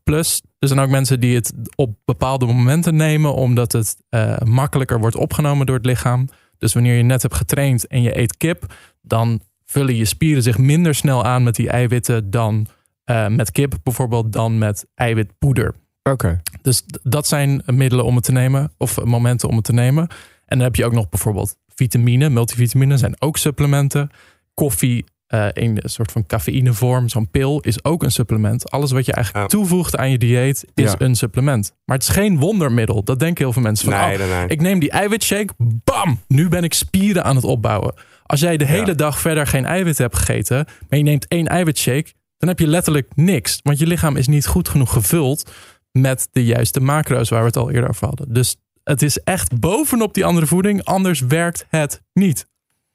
Plus, er zijn ook mensen die het op bepaalde momenten nemen, omdat het eh, makkelijker wordt opgenomen door het lichaam. Dus wanneer je net hebt getraind en je eet kip, dan vullen je spieren zich minder snel aan met die eiwitten dan eh, met kip, bijvoorbeeld, dan met eiwitpoeder. Oké. Dus dat zijn middelen om het te nemen, of momenten om het te nemen. En dan heb je ook nog bijvoorbeeld vitamine, multivitamine zijn ook supplementen. Koffie eh, in een soort van cafeïnevorm, zo'n pil, is ook een supplement. Alles wat je eigenlijk Ja. toevoegt aan je dieet is Ja. een supplement. Maar het is geen wondermiddel. Dat denken heel veel mensen van. nee, oh, nee, nee. ik neem die eiwitshake, bam, nu ben ik spieren aan het opbouwen. Als jij de hele Ja. dag verder geen eiwit hebt gegeten, maar je neemt één eiwitshake, dan heb je letterlijk niks. Want je lichaam is niet goed genoeg gevuld met de juiste macro's waar we het al eerder over hadden. Dus het is echt bovenop die andere voeding, anders werkt het niet.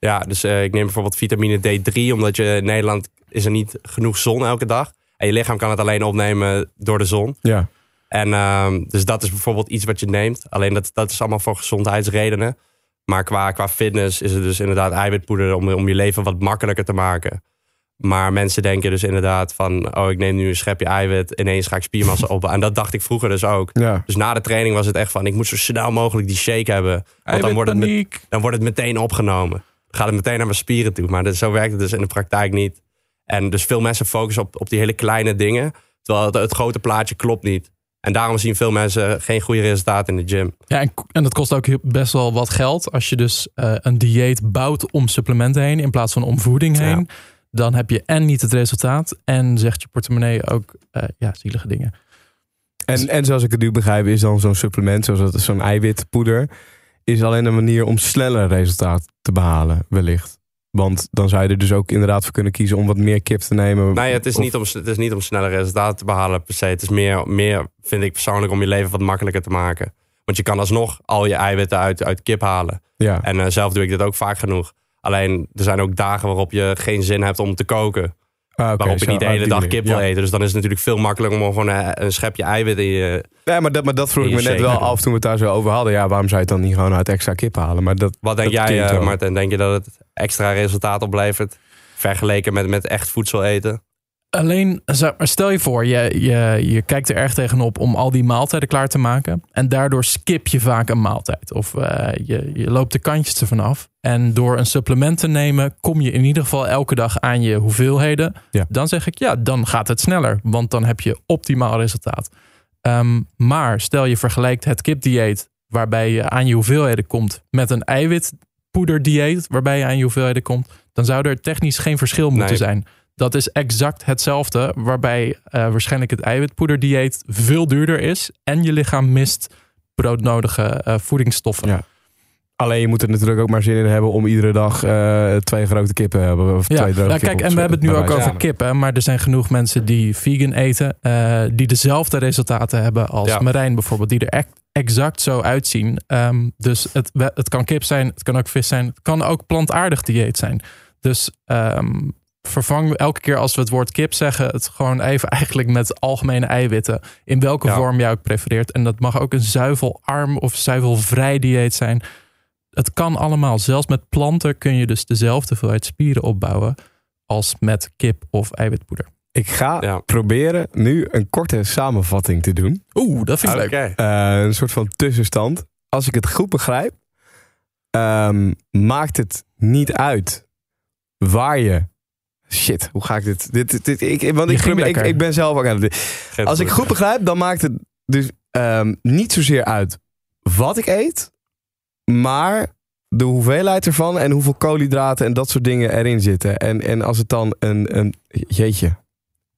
Ja, dus eh, ik neem bijvoorbeeld vitamine D3, omdat je in Nederland is er niet genoeg zon elke dag. En je lichaam kan het alleen opnemen door de zon. Ja. En ehm, dus dat is bijvoorbeeld iets wat je neemt. Alleen dat, dat is allemaal voor gezondheidsredenen. Maar qua, qua fitness is het dus inderdaad eiwitpoeder om, om je leven wat makkelijker te maken. Maar mensen denken dus inderdaad van, oh ik neem nu een schepje eiwit, ineens ga ik spiermassa op. En dat dacht ik vroeger dus ook. Ja. Dus na de training was het echt van, ik moet zo snel mogelijk die shake hebben. Want dan wordt, het met- dan wordt het meteen opgenomen. Gaat het meteen naar mijn spieren toe. Maar dat, zo werkt het dus in de praktijk niet. En dus veel mensen focussen op, op die hele kleine dingen. Terwijl het, het grote plaatje klopt niet. En daarom zien veel mensen geen goede resultaten in de gym. Ja, en, en dat kost ook best wel wat geld. Als je dus eh, een dieet bouwt om supplementen heen in plaats van om voeding heen. Ja. Dan heb je en niet het resultaat en zegt je portemonnee ook eh, ja, zielige dingen. En, en zoals ik het nu begrijp, is dan zo'n supplement, zoals dat- zo'n eiwitpoeder, is alleen een manier om sneller resultaat te behalen, wellicht. Want dan zou je er dus ook inderdaad voor kunnen kiezen om wat meer kip te nemen. Nee, het is, Of- niet om, het is niet om snelle resultaten te behalen per se. Het is meer, meer, vind ik persoonlijk, om je leven wat makkelijker te maken. Want je kan alsnog al je eiwitten uit, uit kip halen. Ja. En eh, zelf doe ik dit ook vaak genoeg. Alleen, er zijn ook dagen waarop je geen zin hebt om te koken. Ah, oké, waarop ik niet de hele dag kip wil Ja. eten. Dus dan is het natuurlijk veel makkelijker om gewoon eh, een schepje eiwit in je... Ja, maar dat, maar dat vroeg ik me je net wel af toen we het daar zo over hadden. Ja, waarom zou je het dan niet gewoon uit extra kip halen? Maar dat, Wat denk Dat jij, eh. Martin? Denk je dat het extra resultaat oplevert? Vergeleken met, met echt voedsel eten? Alleen, maar stel je voor, je, je, je kijkt er erg tegenop om al die maaltijden klaar te maken. En daardoor skip je vaak een maaltijd. Of eh, je, je loopt de kantjes ervan af. En door een supplement te nemen, kom je in ieder geval elke dag aan je hoeveelheden. Ja. Dan zeg ik, ja, dan gaat het sneller. Want dan heb je optimaal resultaat. Ehm, maar stel je vergelijkt het kipdieet, waarbij je aan je hoeveelheden komt, met een eiwitpoederdieet, waarbij je aan je hoeveelheden komt. Dan zou er technisch geen verschil moeten Nee. zijn. Dat is exact hetzelfde, waarbij eh, waarschijnlijk het eiwitpoederdieet veel duurder is en je lichaam mist broodnodige eh, voedingsstoffen. Ja. Alleen je moet er natuurlijk ook maar zin in hebben om iedere dag eh, twee grote kippen te hebben. Of Ja, twee droge ja, kippen kijk, en we hebben het nu ook over van. kip, hè, maar er zijn genoeg mensen die vegan eten, die dezelfde resultaten hebben als Ja. Marijn bijvoorbeeld, die er echt exact zo uitzien. Ehm, dus het, het kan kip zijn, het kan ook vis zijn, het kan ook plantaardig dieet zijn. Dus ehm, vervang elke keer als we het woord kip zeggen, het gewoon even eigenlijk met algemene eiwitten, in welke Ja. vorm jij ook prefereert. En dat mag ook een zuivelarm of zuivelvrij dieet zijn. Het kan allemaal. Zelfs met planten kun je dus dezelfde hoeveelheid spieren opbouwen als met kip of eiwitpoeder. Ik ga Ja. proberen nu een korte samenvatting te doen. Oeh, dat vind ik leuk. Eh, een soort van tussenstand. Als ik het goed begrijp, ehm, maakt het niet uit waar je. Shit, hoe ga ik dit? dit, dit, dit- ik, want ik, ik, ik ben zelf ook aan het. Geen Als ik goed begrijp, dan maakt het dus ehm, niet zozeer uit wat ik eet, maar de hoeveelheid ervan en hoeveel koolhydraten en dat soort dingen erin zitten. En, en als het dan een, een. Jeetje.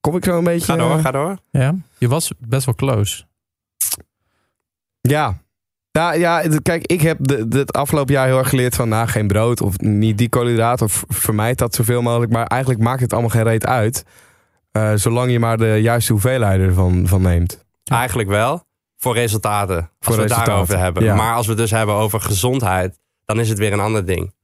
Kom ik zo een beetje. Ga door, eh, ga door. Ja, je was best wel close. Ja. Ja, ja, het- kijk, ik heb het afgelopen jaar heel erg geleerd van nou, geen brood of niet die koolhydraten of vermijd dat zoveel mogelijk. Maar eigenlijk maakt het allemaal geen reet uit. eh, zolang je maar de juiste hoeveelheid ervan van neemt. Eigenlijk wel. Voor resultaten. Als Voor we het resultaten, daarover hebben. ja. Maar als we het dus hebben over gezondheid, dan is het weer een ander ding.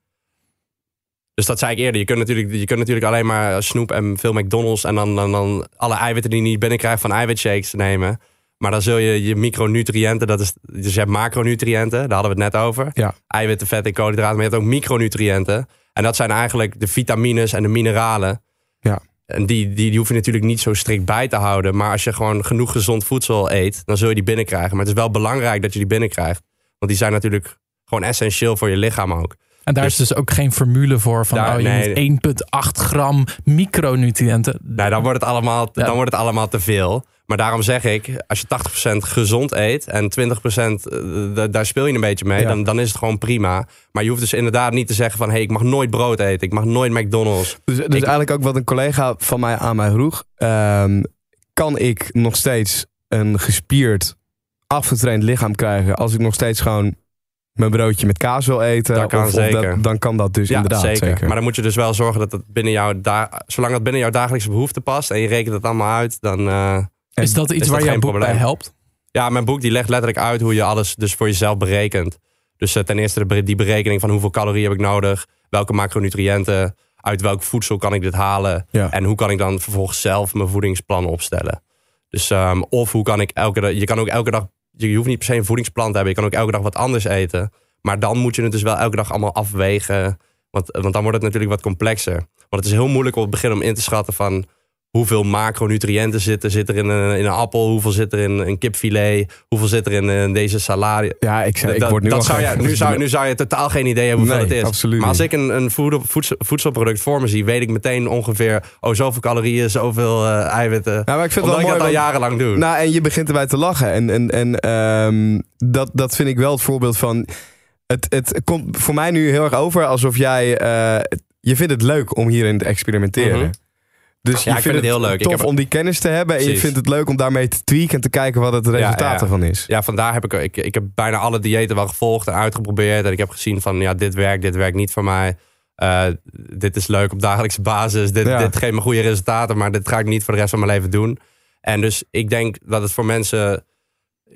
Dus dat zei ik eerder. Je kunt natuurlijk, je kunt natuurlijk alleen maar snoep en veel McDonald's en dan, dan, dan alle eiwitten die je niet binnenkrijgt van eiwitshakes nemen. Maar dan zul je je micronutriënten, dat is, dus je hebt macronutriënten, daar hadden we het net over. Ja. Eiwitten, vet en koolhydraten, maar je hebt ook micronutriënten. En dat zijn eigenlijk de vitamines en de mineralen. Ja. En die, die, die hoef je natuurlijk niet zo strikt bij te houden. Maar als je gewoon genoeg gezond voedsel eet, dan zul je die binnenkrijgen. Maar het is wel belangrijk dat je die binnenkrijgt. Want die zijn natuurlijk gewoon essentieel voor je lichaam ook. En daar Dus- is dus ook geen formule voor van Daar- oh, je nee. moet 1,8 gram micronutriënten. Nee, dan wordt het allemaal, Ja. dan wordt het allemaal te veel. Maar daarom zeg ik, als je 80% gezond eet en 20% eh, daar speel je een beetje mee, Ja. dan, dan is het gewoon prima. Maar je hoeft dus inderdaad niet te zeggen van, hé, hey, ik mag nooit brood eten, ik mag nooit McDonald's. Dus, dus eigenlijk ook wat een collega van mij aan mij vroeg. ehm, kan ik nog steeds een gespierd, afgetraind lichaam krijgen als ik nog steeds gewoon mijn broodje met kaas wil eten? Dat kan Of- of zeker. dat- dan kan dat dus ja, inderdaad. zeker. Maar dan moet je dus wel zorgen dat het binnen jouw, zolang dat binnen jouw dagelijkse behoeften past en je rekent het allemaal uit, dan... is dat iets is waar jouw geen boek bij probleem. helpt? Ja, mijn boek die legt letterlijk uit hoe je alles dus voor jezelf berekent. Dus eh, ten eerste de die berekening van hoeveel calorieën heb ik nodig, welke macronutriënten, uit welk voedsel kan ik dit halen Ja. en hoe kan ik dan vervolgens zelf mijn voedingsplan opstellen. Dus ehm, of hoe kan ik elke dag, je kan ook elke dag, je je hoeft niet per se een voedingsplan te hebben, je kan ook elke dag wat anders eten. Maar dan moet je het dus wel elke dag allemaal afwegen, want, want dan wordt het natuurlijk wat complexer. Want het is heel moeilijk op het begin om in te schatten van hoeveel macronutriënten zitten, zit er in een, in een appel, hoeveel zit er in een kipfilet, hoeveel zit er in, eh, deze salade. Ja, ik, zei, ik word nu dat al zou je, nu, zou, nu zou je totaal geen idee hebben hoeveel Nee, het is. absoluut maar als ik een, een voedsel- voedselproduct voor me zie, weet ik meteen ongeveer... oh, zoveel calorieën, zoveel eh, eiwitten. Ja, maar ik vind het wel ik mooi. dat al jarenlang doe. Nou, en je begint erbij te lachen. En, en, en ehm, dat, dat vind ik wel het voorbeeld van. Het, het komt voor mij nu heel erg over alsof jij. eh, je vindt het leuk om hierin te experimenteren. Mhm. Dus Ja, je vindt vind het heel leuk. Ik Tof heb- om die kennis te hebben. En je vindt het leuk om daarmee te tweaken en te kijken wat het resultaat ja. ervan is. Ja, vandaar heb ik, ik... Ik heb bijna alle diëten wel gevolgd en uitgeprobeerd. En ik heb gezien van, ja, dit werkt, dit werkt niet voor mij. Eh, dit is leuk op dagelijkse basis. Dit, dit geeft me goede resultaten, maar dit ga ik niet voor de rest van mijn leven doen. En dus ik denk dat het voor mensen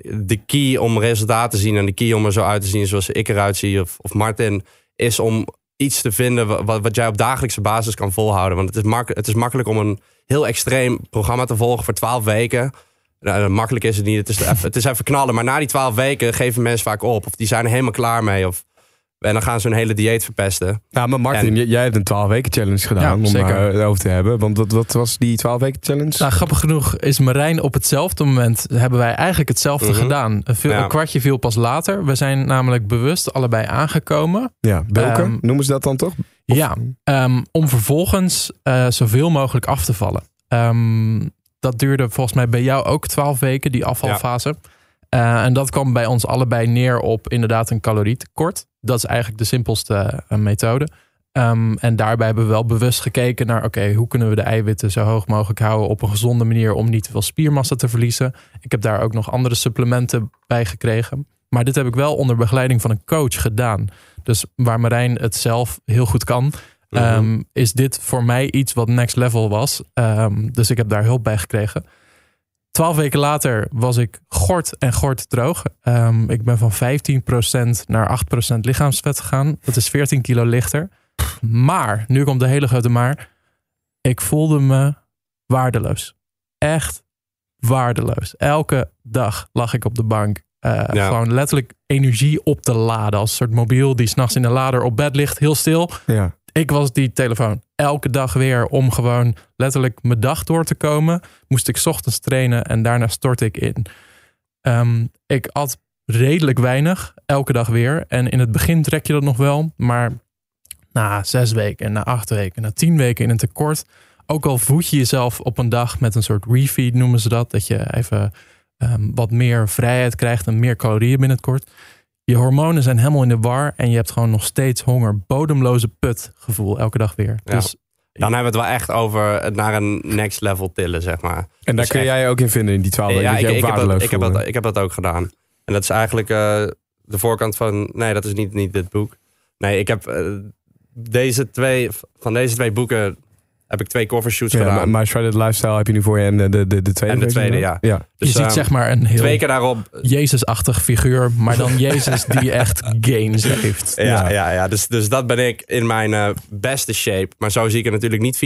de key om resultaten te zien en de key om er zo uit te zien zoals ik eruit zie of, of Martin, is om iets te vinden wa- wat, jij op dagelijkse basis kan volhouden. Want het is, mak het is makkelijk om een heel extreem programma te volgen voor 12 weken. Nou, makkelijk is het niet. Het is, even, het is even knallen. Maar na die 12 weken geven mensen vaak op. Of die zijn er helemaal klaar mee. Of, en dan gaan ze hun hele dieet verpesten. Nou, maar Martin, En- jij hebt een 12 weken challenge gedaan Ja, om eh, over te hebben. Want wat, wat was die 12 weken challenge? Nou, grappig genoeg is Marijn op hetzelfde moment hebben wij eigenlijk hetzelfde Mhm. gedaan. Een, veel- Ja. een kwartje viel pas later. We zijn namelijk bewust allebei aangekomen. ja, welke? ehm, Noemen ze dat dan toch? Ja, ehm, om vervolgens eh, zoveel mogelijk af te vallen. Ehm, dat duurde volgens mij bij jou ook 12 weken, die afvalfase. Eh, en dat kwam bij ons allebei neer op inderdaad een calorietekort. Dat is eigenlijk de simpelste eh, methode. Ehm, en daarbij hebben we wel bewust gekeken naar... oké, hoe kunnen we de eiwitten zo hoog mogelijk houden... op een gezonde manier om niet te veel spiermassa te verliezen. Ik heb daar ook nog andere supplementen bij gekregen. Maar dit heb ik wel onder begeleiding van een coach gedaan. Dus waar Marijn het zelf heel goed kan... Mhm. Ehm, is dit voor mij iets wat next level was. Ehm, dus ik heb daar hulp bij gekregen. Twaalf weken later was ik gort en gort droog. Ehm, ik ben van 15% naar 8% lichaamsvet gegaan. Dat is 14 kilo lichter. Maar, nu komt de hele grote maar. Ik voelde me waardeloos. Echt waardeloos. Elke dag lag ik op de bank. eh, Ja. Gewoon letterlijk energie op te laden. Als een soort mobiel die s'nachts in de lader op bed ligt, heel stil. Ja. Ik was die telefoon. Elke dag weer om gewoon letterlijk mijn dag door te komen. Moest ik ochtends trainen en daarna stort ik in. Ehm, ik at redelijk weinig, elke dag weer. En in het begin trek je dat nog wel, maar na zes weken, na acht weken, na tien weken in een tekort. Ook al voed je jezelf op een dag met een soort refeed noemen ze dat. Dat je even ehm, wat meer vrijheid krijgt en meer calorieën binnen het kort. Je hormonen zijn helemaal in de war en je hebt gewoon nog steeds honger. Bodemloze put gevoel elke dag weer. Ja. Dus Dan hebben we het wel echt over het naar een next level tillen, zeg maar. En daar Dus kun echt- jij je ook in vinden in die twaalf weken. ja, dat ik, heb dat, ik, heb dat, ik heb dat ook gedaan. En dat is eigenlijk eh, de voorkant van... Nee, dat is niet, niet dit boek. Nee, ik heb eh, deze twee... Van deze twee boeken heb ik twee covershoots Ja, gedaan. maar, Shredded Lifestyle heb je nu voor je en de, de, de, de tweede. En de tweede, ja. ja. je Dus, ziet ehm, zeg maar een heel Twee keer daarop... Jezus-achtig figuur, maar dan Jezus die echt gains heeft. Ja, Ja. ja. ja, Dus, dus dat ben ik in mijn eh, beste shape. Maar zo zie ik er natuurlijk niet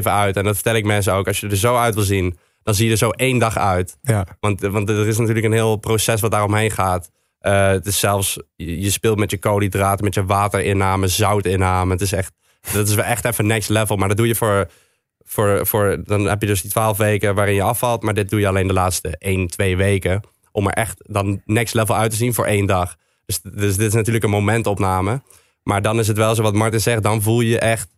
24-7 uit. En dat vertel ik mensen ook. Als je er zo uit wil zien, dan zie je er zo één dag uit. Ja. Want, want er is natuurlijk een heel proces wat daaromheen gaat. Eh, het is zelfs, je je speelt met je koolhydraten, met je waterinname, zoutinname. Het is echt, dat is wel echt even next level. Maar dat doe je voor, voor, voor, dan heb je dus die 12 weken waarin je afvalt. Maar dit doe je alleen de laatste 1, 2 weken. Om er echt dan next level uit te zien voor één dag. Dus, dus dit is natuurlijk een momentopname. Maar dan is het wel zo wat Martin zegt, dan voel je je echt,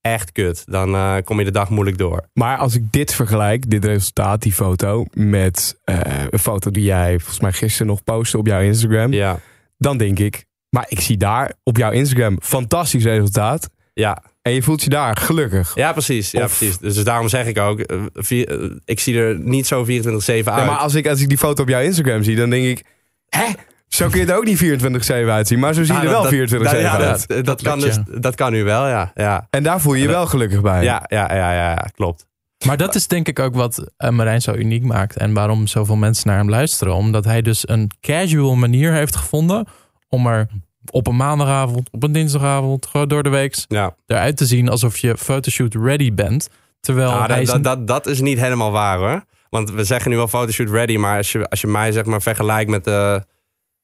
echt kut. Dan eh, kom je de dag moeilijk door. Maar als ik dit vergelijk, dit resultaat, die foto, met eh, een foto die jij volgens mij gisteren nog postte op jouw Instagram, Ja, dan denk ik, maar ik zie daar op jouw Instagram fantastisch resultaat. Ja. En je voelt je daar gelukkig. Ja, precies. Ja, Of- precies. Dus, daarom zeg ik ook, eh, vier- eh, ik zie er niet zo 24-7 uit. Ja, maar als ik, als ik die foto op jouw Instagram zie, dan denk ik, hè? Zo kun je er ook niet 24-7 uitzien, maar zo zie je Ah, er wel dat- 24-7 dat- ja, uit. dat, dat, Dat kan dus, dat kan nu wel, ja. Ja, En daar voel je je wel gelukkig bij. ja, ja, ja, ja, ja, klopt. Maar dat is denk ik ook wat eh, Marijn zo uniek maakt. En waarom zoveel mensen naar hem luisteren. Omdat hij dus een casual manier heeft gevonden. om er op een maandagavond, op een dinsdagavond, gewoon door de week. Ja. eruit te zien alsof je fotoshoot ready bent. Terwijl hij dat, zijn- dat, dat, dat is niet helemaal waar hoor. Want we zeggen nu wel fotoshoot ready, maar als je, als je mij zeg maar vergelijkt met de,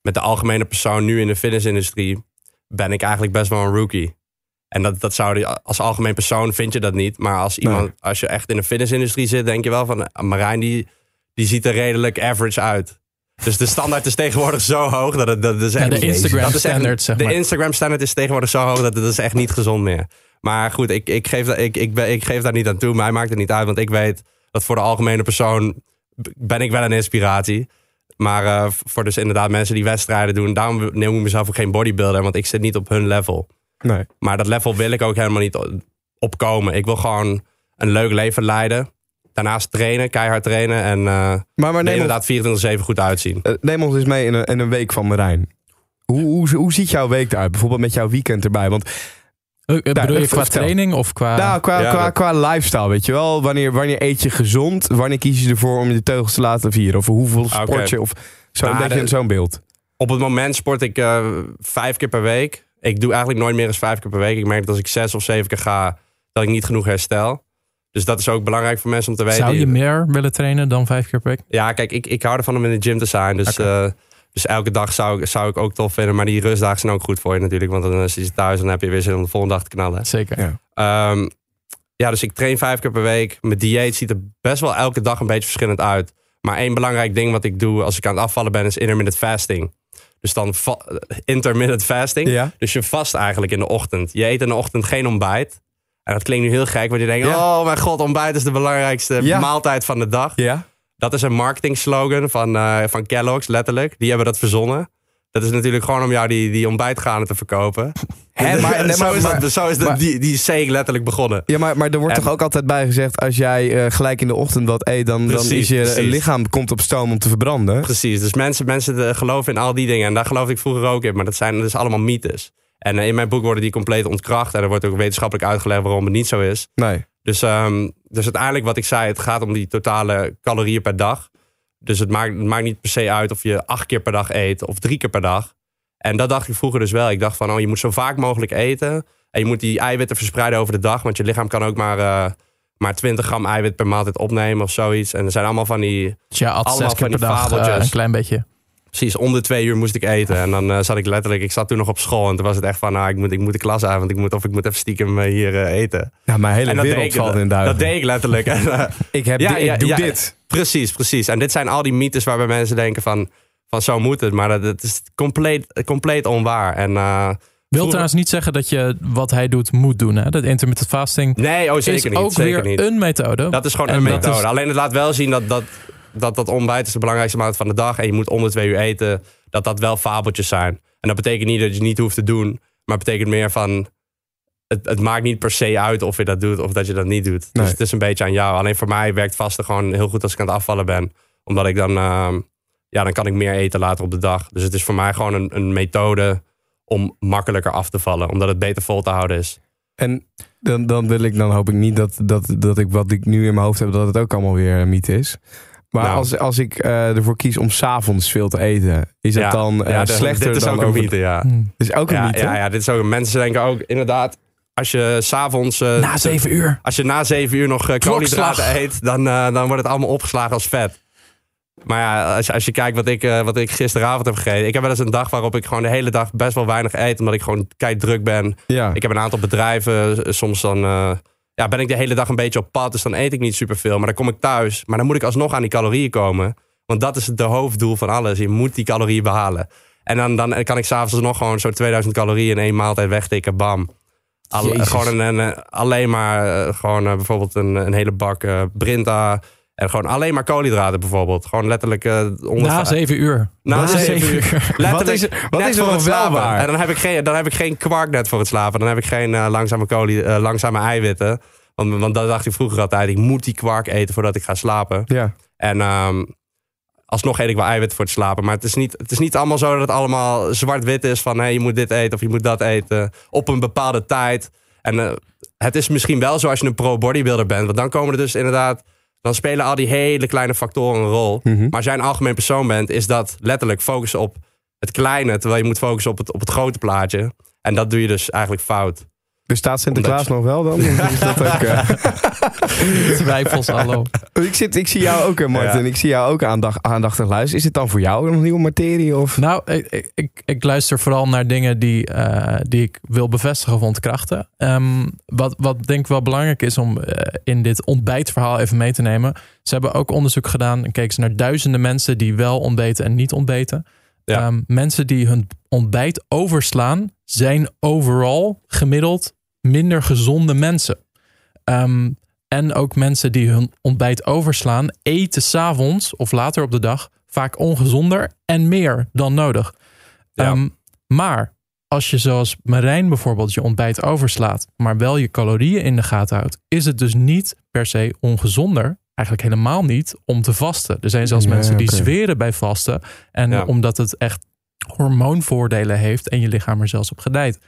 met de algemene persoon nu in de fitnessindustrie, ben ik eigenlijk best wel een rookie. En dat, dat zou als algemeen persoon vind je dat niet. Maar als iemand, Nee. als je echt in de fitnessindustrie zit, denk je wel van ah, Marijn, die, die ziet er redelijk average uit. Dus de standaard is tegenwoordig zo hoog dat het dat is echt Ja, de niet- Instagram dat is echt- standaard, zeg De. Instagram standaard is tegenwoordig zo hoog dat het is echt niet gezond meer. Maar goed, ik, ik, geef, ik, ik, ben, ik geef daar niet aan toe. Mij maakt het niet uit, want ik weet dat voor de algemene persoon ben ik wel een inspiratie. Maar eh, voor dus inderdaad mensen die wedstrijden doen, daarom neem ik mezelf ook geen bodybuilder, want ik zit niet op hun level. Nee. Maar dat level wil ik ook helemaal niet opkomen. Ik wil gewoon een leuk leven leiden. Daarnaast trainen, keihard trainen en eh Maar, maar er neem, ons, inderdaad 24-7 goed uitzien. eh, neem ons eens mee in een, in een week van Marijn. Hoe, hoe, hoe ziet jouw week eruit? Bijvoorbeeld met jouw weekend erbij. Want Eh, eh, bedoel je qua vertel. training of qua... nou, qua, ja, qua, dat- qua lifestyle, weet je wel. Wanneer, wanneer eet je gezond? Wanneer kies je ervoor om je teugels te laten vieren? Of hoeveel Ah, sport je? Of zo, Nou, beetje zo'n beeld. Op het moment sport ik eh, vijf keer per week. Ik doe eigenlijk nooit meer dan vijf keer per week. Ik merk dat als ik zes of zeven keer ga, dat ik niet genoeg herstel. Dus dat is ook belangrijk voor mensen om te weten. Zou je meer willen trainen dan vijf keer per week? Ja, kijk, ik, ik hou ervan om in de gym te zijn. Dus, eh, dus elke dag zou, ik- zou ik ook tof vinden. Maar die rustdagen zijn ook goed voor je natuurlijk. Want dan is je thuis en dan heb je weer zin om de volgende dag te knallen. Zeker. Ja. Ehm, ja, dus ik train vijf keer per week. Mijn dieet ziet er best wel elke dag een beetje verschillend uit. Maar één belangrijk ding wat ik doe als ik aan het afvallen ben, is intermittent fasting. Dus dan intermittent fasting. Ja. Dus je vast eigenlijk in de ochtend. Je eet in de ochtend geen ontbijt. En dat klinkt nu heel gek, want je denkt: Ja. oh mijn god, ontbijt is de belangrijkste Ja. maaltijd van de dag. Ja? Dat is een marketing slogan van, eh, van Kellogg's, letterlijk. Die hebben dat verzonnen. Dat is natuurlijk gewoon om jou die, die ontbijtgranen te verkopen. Hè, maar- nee, zo maar- is, maar- dat, zo is dat, die, die letterlijk begonnen. Ja, maar, maar er wordt En- toch ook altijd bij gezegd... als jij eh, gelijk in de ochtend wat eet... dan, dan Precies, is je precies. lichaam komt op stoom om te verbranden. Precies, dus mensen, mensen eh, geloven in al die dingen. En daar geloofde ik vroeger ook in. Maar dat zijn dus allemaal mythes. En eh, in mijn boek worden die compleet ontkracht. En er wordt ook wetenschappelijk uitgelegd waarom het niet zo is. Nee. Dus, ehm, dus uiteindelijk wat ik zei, het gaat om die totale calorieën per dag. Dus het maakt, het maakt niet per se uit of je acht keer per dag eet of drie keer per dag. En dat dacht ik vroeger dus wel. Ik dacht van, oh, je moet zo vaak mogelijk eten. En je moet die eiwitten verspreiden over de dag. Want je lichaam kan ook maar, eh, maar 20 gram eiwit per maaltijd opnemen of zoiets. En er zijn allemaal van die... Dus ja, at Allemaal zes keer van per die dag eh, een klein beetje. Precies, om de twee uur moest ik eten. En dan eh, zat ik letterlijk, ik zat toen nog op school. En toen was het echt van, nou, ik moet, ik moet de klas uit. Want ik moet, of ik moet even stiekem eh, hier eh, eten. Ja, mijn hele En dat deed, wereld ik, valt in dat, duigen. dat deed ik letterlijk. En, Ik, heb Ja, di- ik ja, doe ja. dit. precies, precies. En dit zijn al die mythes waarbij mensen denken van, van zo moet het. Maar dat, dat is compleet, compleet onwaar. En uh, Wil trouwens niet zeggen dat je wat hij doet moet doen. Hè? Dat intermittent fasting nee, oh, zeker is niet. ook zeker weer niet. een methode. Dat is gewoon En een methode. is- Alleen het laat wel zien dat dat, dat dat ontbijt is de belangrijkste maand van de dag. En je moet om de twee uur eten. Dat dat wel fabeltjes zijn. En dat betekent niet dat je het niet hoeft te doen. Maar het betekent meer van... Het, het maakt niet per se uit of je dat doet of dat je dat niet doet. Nee. Dus het is een beetje aan jou. Alleen voor mij werkt vasten gewoon heel goed als ik aan het afvallen ben. Omdat ik dan... ehm, ja, dan kan ik meer eten later op de dag. Dus het is voor mij gewoon een, een methode om makkelijker af te vallen. Omdat het beter vol te houden is. En dan, dan wil ik, dan hoop ik niet dat, dat, dat ik wat ik nu in mijn hoofd heb, dat het ook allemaal weer een mythe is. Maar Nou. als, als ik eh, ervoor kies om s'avonds veel te eten, is dat Ja, dan eh, ja, dit- slechter Dit is dan ook een mythe, ja. Hm. is ook een ja, mythe. Ja, ja, dit is ook. Mensen denken ook inderdaad. Als je s'avonds. eh Na zeven uur. Als je na zeven uur nog eh, koolhydraten eet, dan, eh, dan wordt het allemaal opgeslagen als vet. Maar ja, als, je- als je kijkt wat ik, eh, wat ik gisteravond heb gegeten. Ik heb wel eens een dag waarop ik gewoon de hele dag best wel weinig eet. Omdat ik gewoon kei druk ben. Ja. Ik heb een aantal bedrijven. eh, Soms dan eh, ja, ben ik de hele dag een beetje op pad. Dus dan eet ik niet superveel. Maar dan kom ik thuis. Maar dan moet ik alsnog aan die calorieën komen. Want dat is het de hoofddoel van alles. Je moet die calorieën behalen. En dan, dan kan ik s'avonds nog gewoon zo'n 2000 calorieën in één maaltijd wegtikken. Bam. Al- gewoon een, een, alleen maar eh, gewoon, eh, bijvoorbeeld een, een hele bak eh, Brinta. En gewoon alleen maar koolhydraten bijvoorbeeld. Gewoon letterlijk eh onder Na zeven uur. Na zeven uur. Letterlijk Wat is wat net is er voor het wel slapen. waar? En dan heb ik geen, dan heb ik geen kwark net voor het slapen. Dan heb ik geen eh, langzame, kolie, eh, langzame eiwitten. Want, want dat dacht ik vroeger altijd. Ik moet die kwark eten voordat ik ga slapen. ja. En ehm, alsnog eet ik wel eiwitten voor het slapen. Maar het is niet, het is niet allemaal zo dat het allemaal zwart-wit is. Van hey, je moet dit eten of je moet dat eten. Op een bepaalde tijd. En het is misschien wel zo als je een pro-bodybuilder bent. Want dan komen er dus inderdaad... Dan spelen al die hele kleine factoren een rol. Mhm. Maar als jij een algemeen persoon bent, is dat letterlijk focussen op het kleine, terwijl je moet focussen op het, op het grote plaatje. En dat doe je dus eigenlijk fout. Bestaat Sinterklaas Omdat nog wel dan? Of is dat ook, eh, Twijfels, hallo. ik, zit, ik zie jou ook, eh, Martin. Ja. Ik zie jou ook aandacht, aandachtig luisteren. Is dit dan voor jou een nieuwe materie? Of? Nou, ik, ik- luister vooral naar dingen die, eh, die ik wil bevestigen of ontkrachten. Ehm, wat, wat denk ik wel belangrijk is om in dit ontbijtverhaal even mee te nemen. Ze hebben ook onderzoek gedaan en keken ze naar duizenden mensen die wel ontbeten en niet ontbeten. Ja. Ehm, mensen die hun ontbijt overslaan, zijn overal gemiddeld minder gezonde mensen. Ehm, en ook mensen die hun ontbijt overslaan, eten s'avonds of later op de dag vaak ongezonder en meer dan nodig. Ja. Ehm, maar als je zoals Marijn bijvoorbeeld je ontbijt overslaat, maar wel je calorieën in de gaten houdt, is het dus niet per se ongezonder, eigenlijk helemaal niet, om te vasten. Er zijn zelfs mensen die zweren bij vasten. En Ja. omdat het echt hormoonvoordelen heeft en je lichaam er zelfs op gedijt.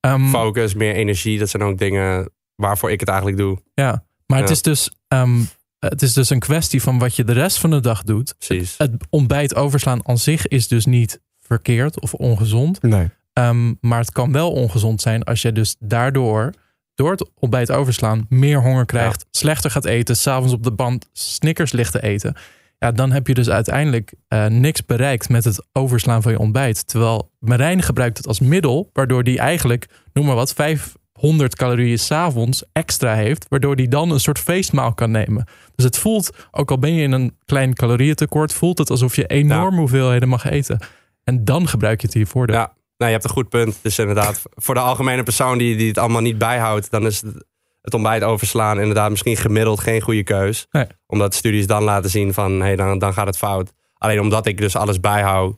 Ehm, Focus, meer energie, dat zijn ook dingen waarvoor ik het eigenlijk doe. ja, maar het, is dus, ehm, het is dus een kwestie van wat je de rest van de dag doet. Precies. Het ontbijt overslaan aan zich is dus niet verkeerd of ongezond. Nee. Ehm, maar het kan wel ongezond zijn als je dus daardoor, door het ontbijt overslaan, meer honger krijgt, slechter gaat eten, s'avonds op de band Snickers ligt te eten. Ja, dan heb je dus uiteindelijk eh, niks bereikt met het overslaan van je ontbijt. Terwijl Marijn gebruikt het als middel, waardoor die eigenlijk, noem maar wat, 500 calorieën s'avonds extra heeft, waardoor die dan een soort feestmaal kan nemen. Dus het voelt, ook al ben je in een klein calorieëntekort, voelt het alsof je enorme hoeveelheden mag eten. En dan gebruik je het hiervoor. Ja, nou, je hebt een goed punt. Dus inderdaad, voor de algemene persoon die, die het allemaal niet bijhoudt, dan is het, het ontbijt overslaan inderdaad misschien gemiddeld geen goede keus. Nee. Omdat studies dan laten zien van, hey, dan, dan gaat het fout. Alleen omdat ik dus alles bijhoud,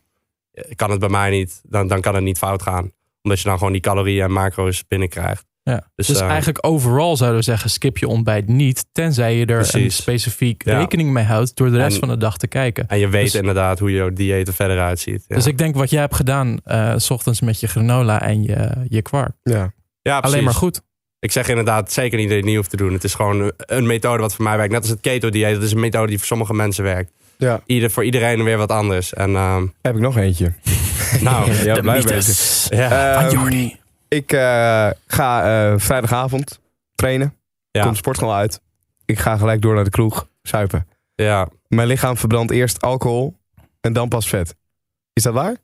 eh, kan het bij mij niet, dan, dan kan het niet fout gaan. Omdat je dan gewoon die calorieën en macro's binnenkrijgt. Ja. Dus, Dus, eh, eigenlijk overal zouden we zeggen, skip je ontbijt niet, tenzij je er een specifiek Ja. rekening mee houdt door de rest En- van de dag te kijken. En je weet Dus- inderdaad hoe je dieet er verder uitziet. Ja. Dus ik denk wat jij hebt gedaan, eh, s ochtends met je granola en je, je kwark. Ja. ja, precies. Alleen maar goed. Ik zeg inderdaad zeker niet dat je het niet hoeft te doen. Het is gewoon een methode wat voor mij werkt. Net als het keto-dieet. Dat is een methode die voor sommige mensen werkt. ja. Ieder, voor iedereen weer wat anders. En ehm, Heb ik nog eentje. nou, Ja, De blij mythes ja. van Ehm, Jordi. Ik eh, ga eh, vrijdagavond trainen. Ja. Komt sportschool uit. Ik ga gelijk door naar de kroeg. Zuipen. ja, Mijn lichaam verbrandt eerst alcohol en dan pas vet. Is dat waar?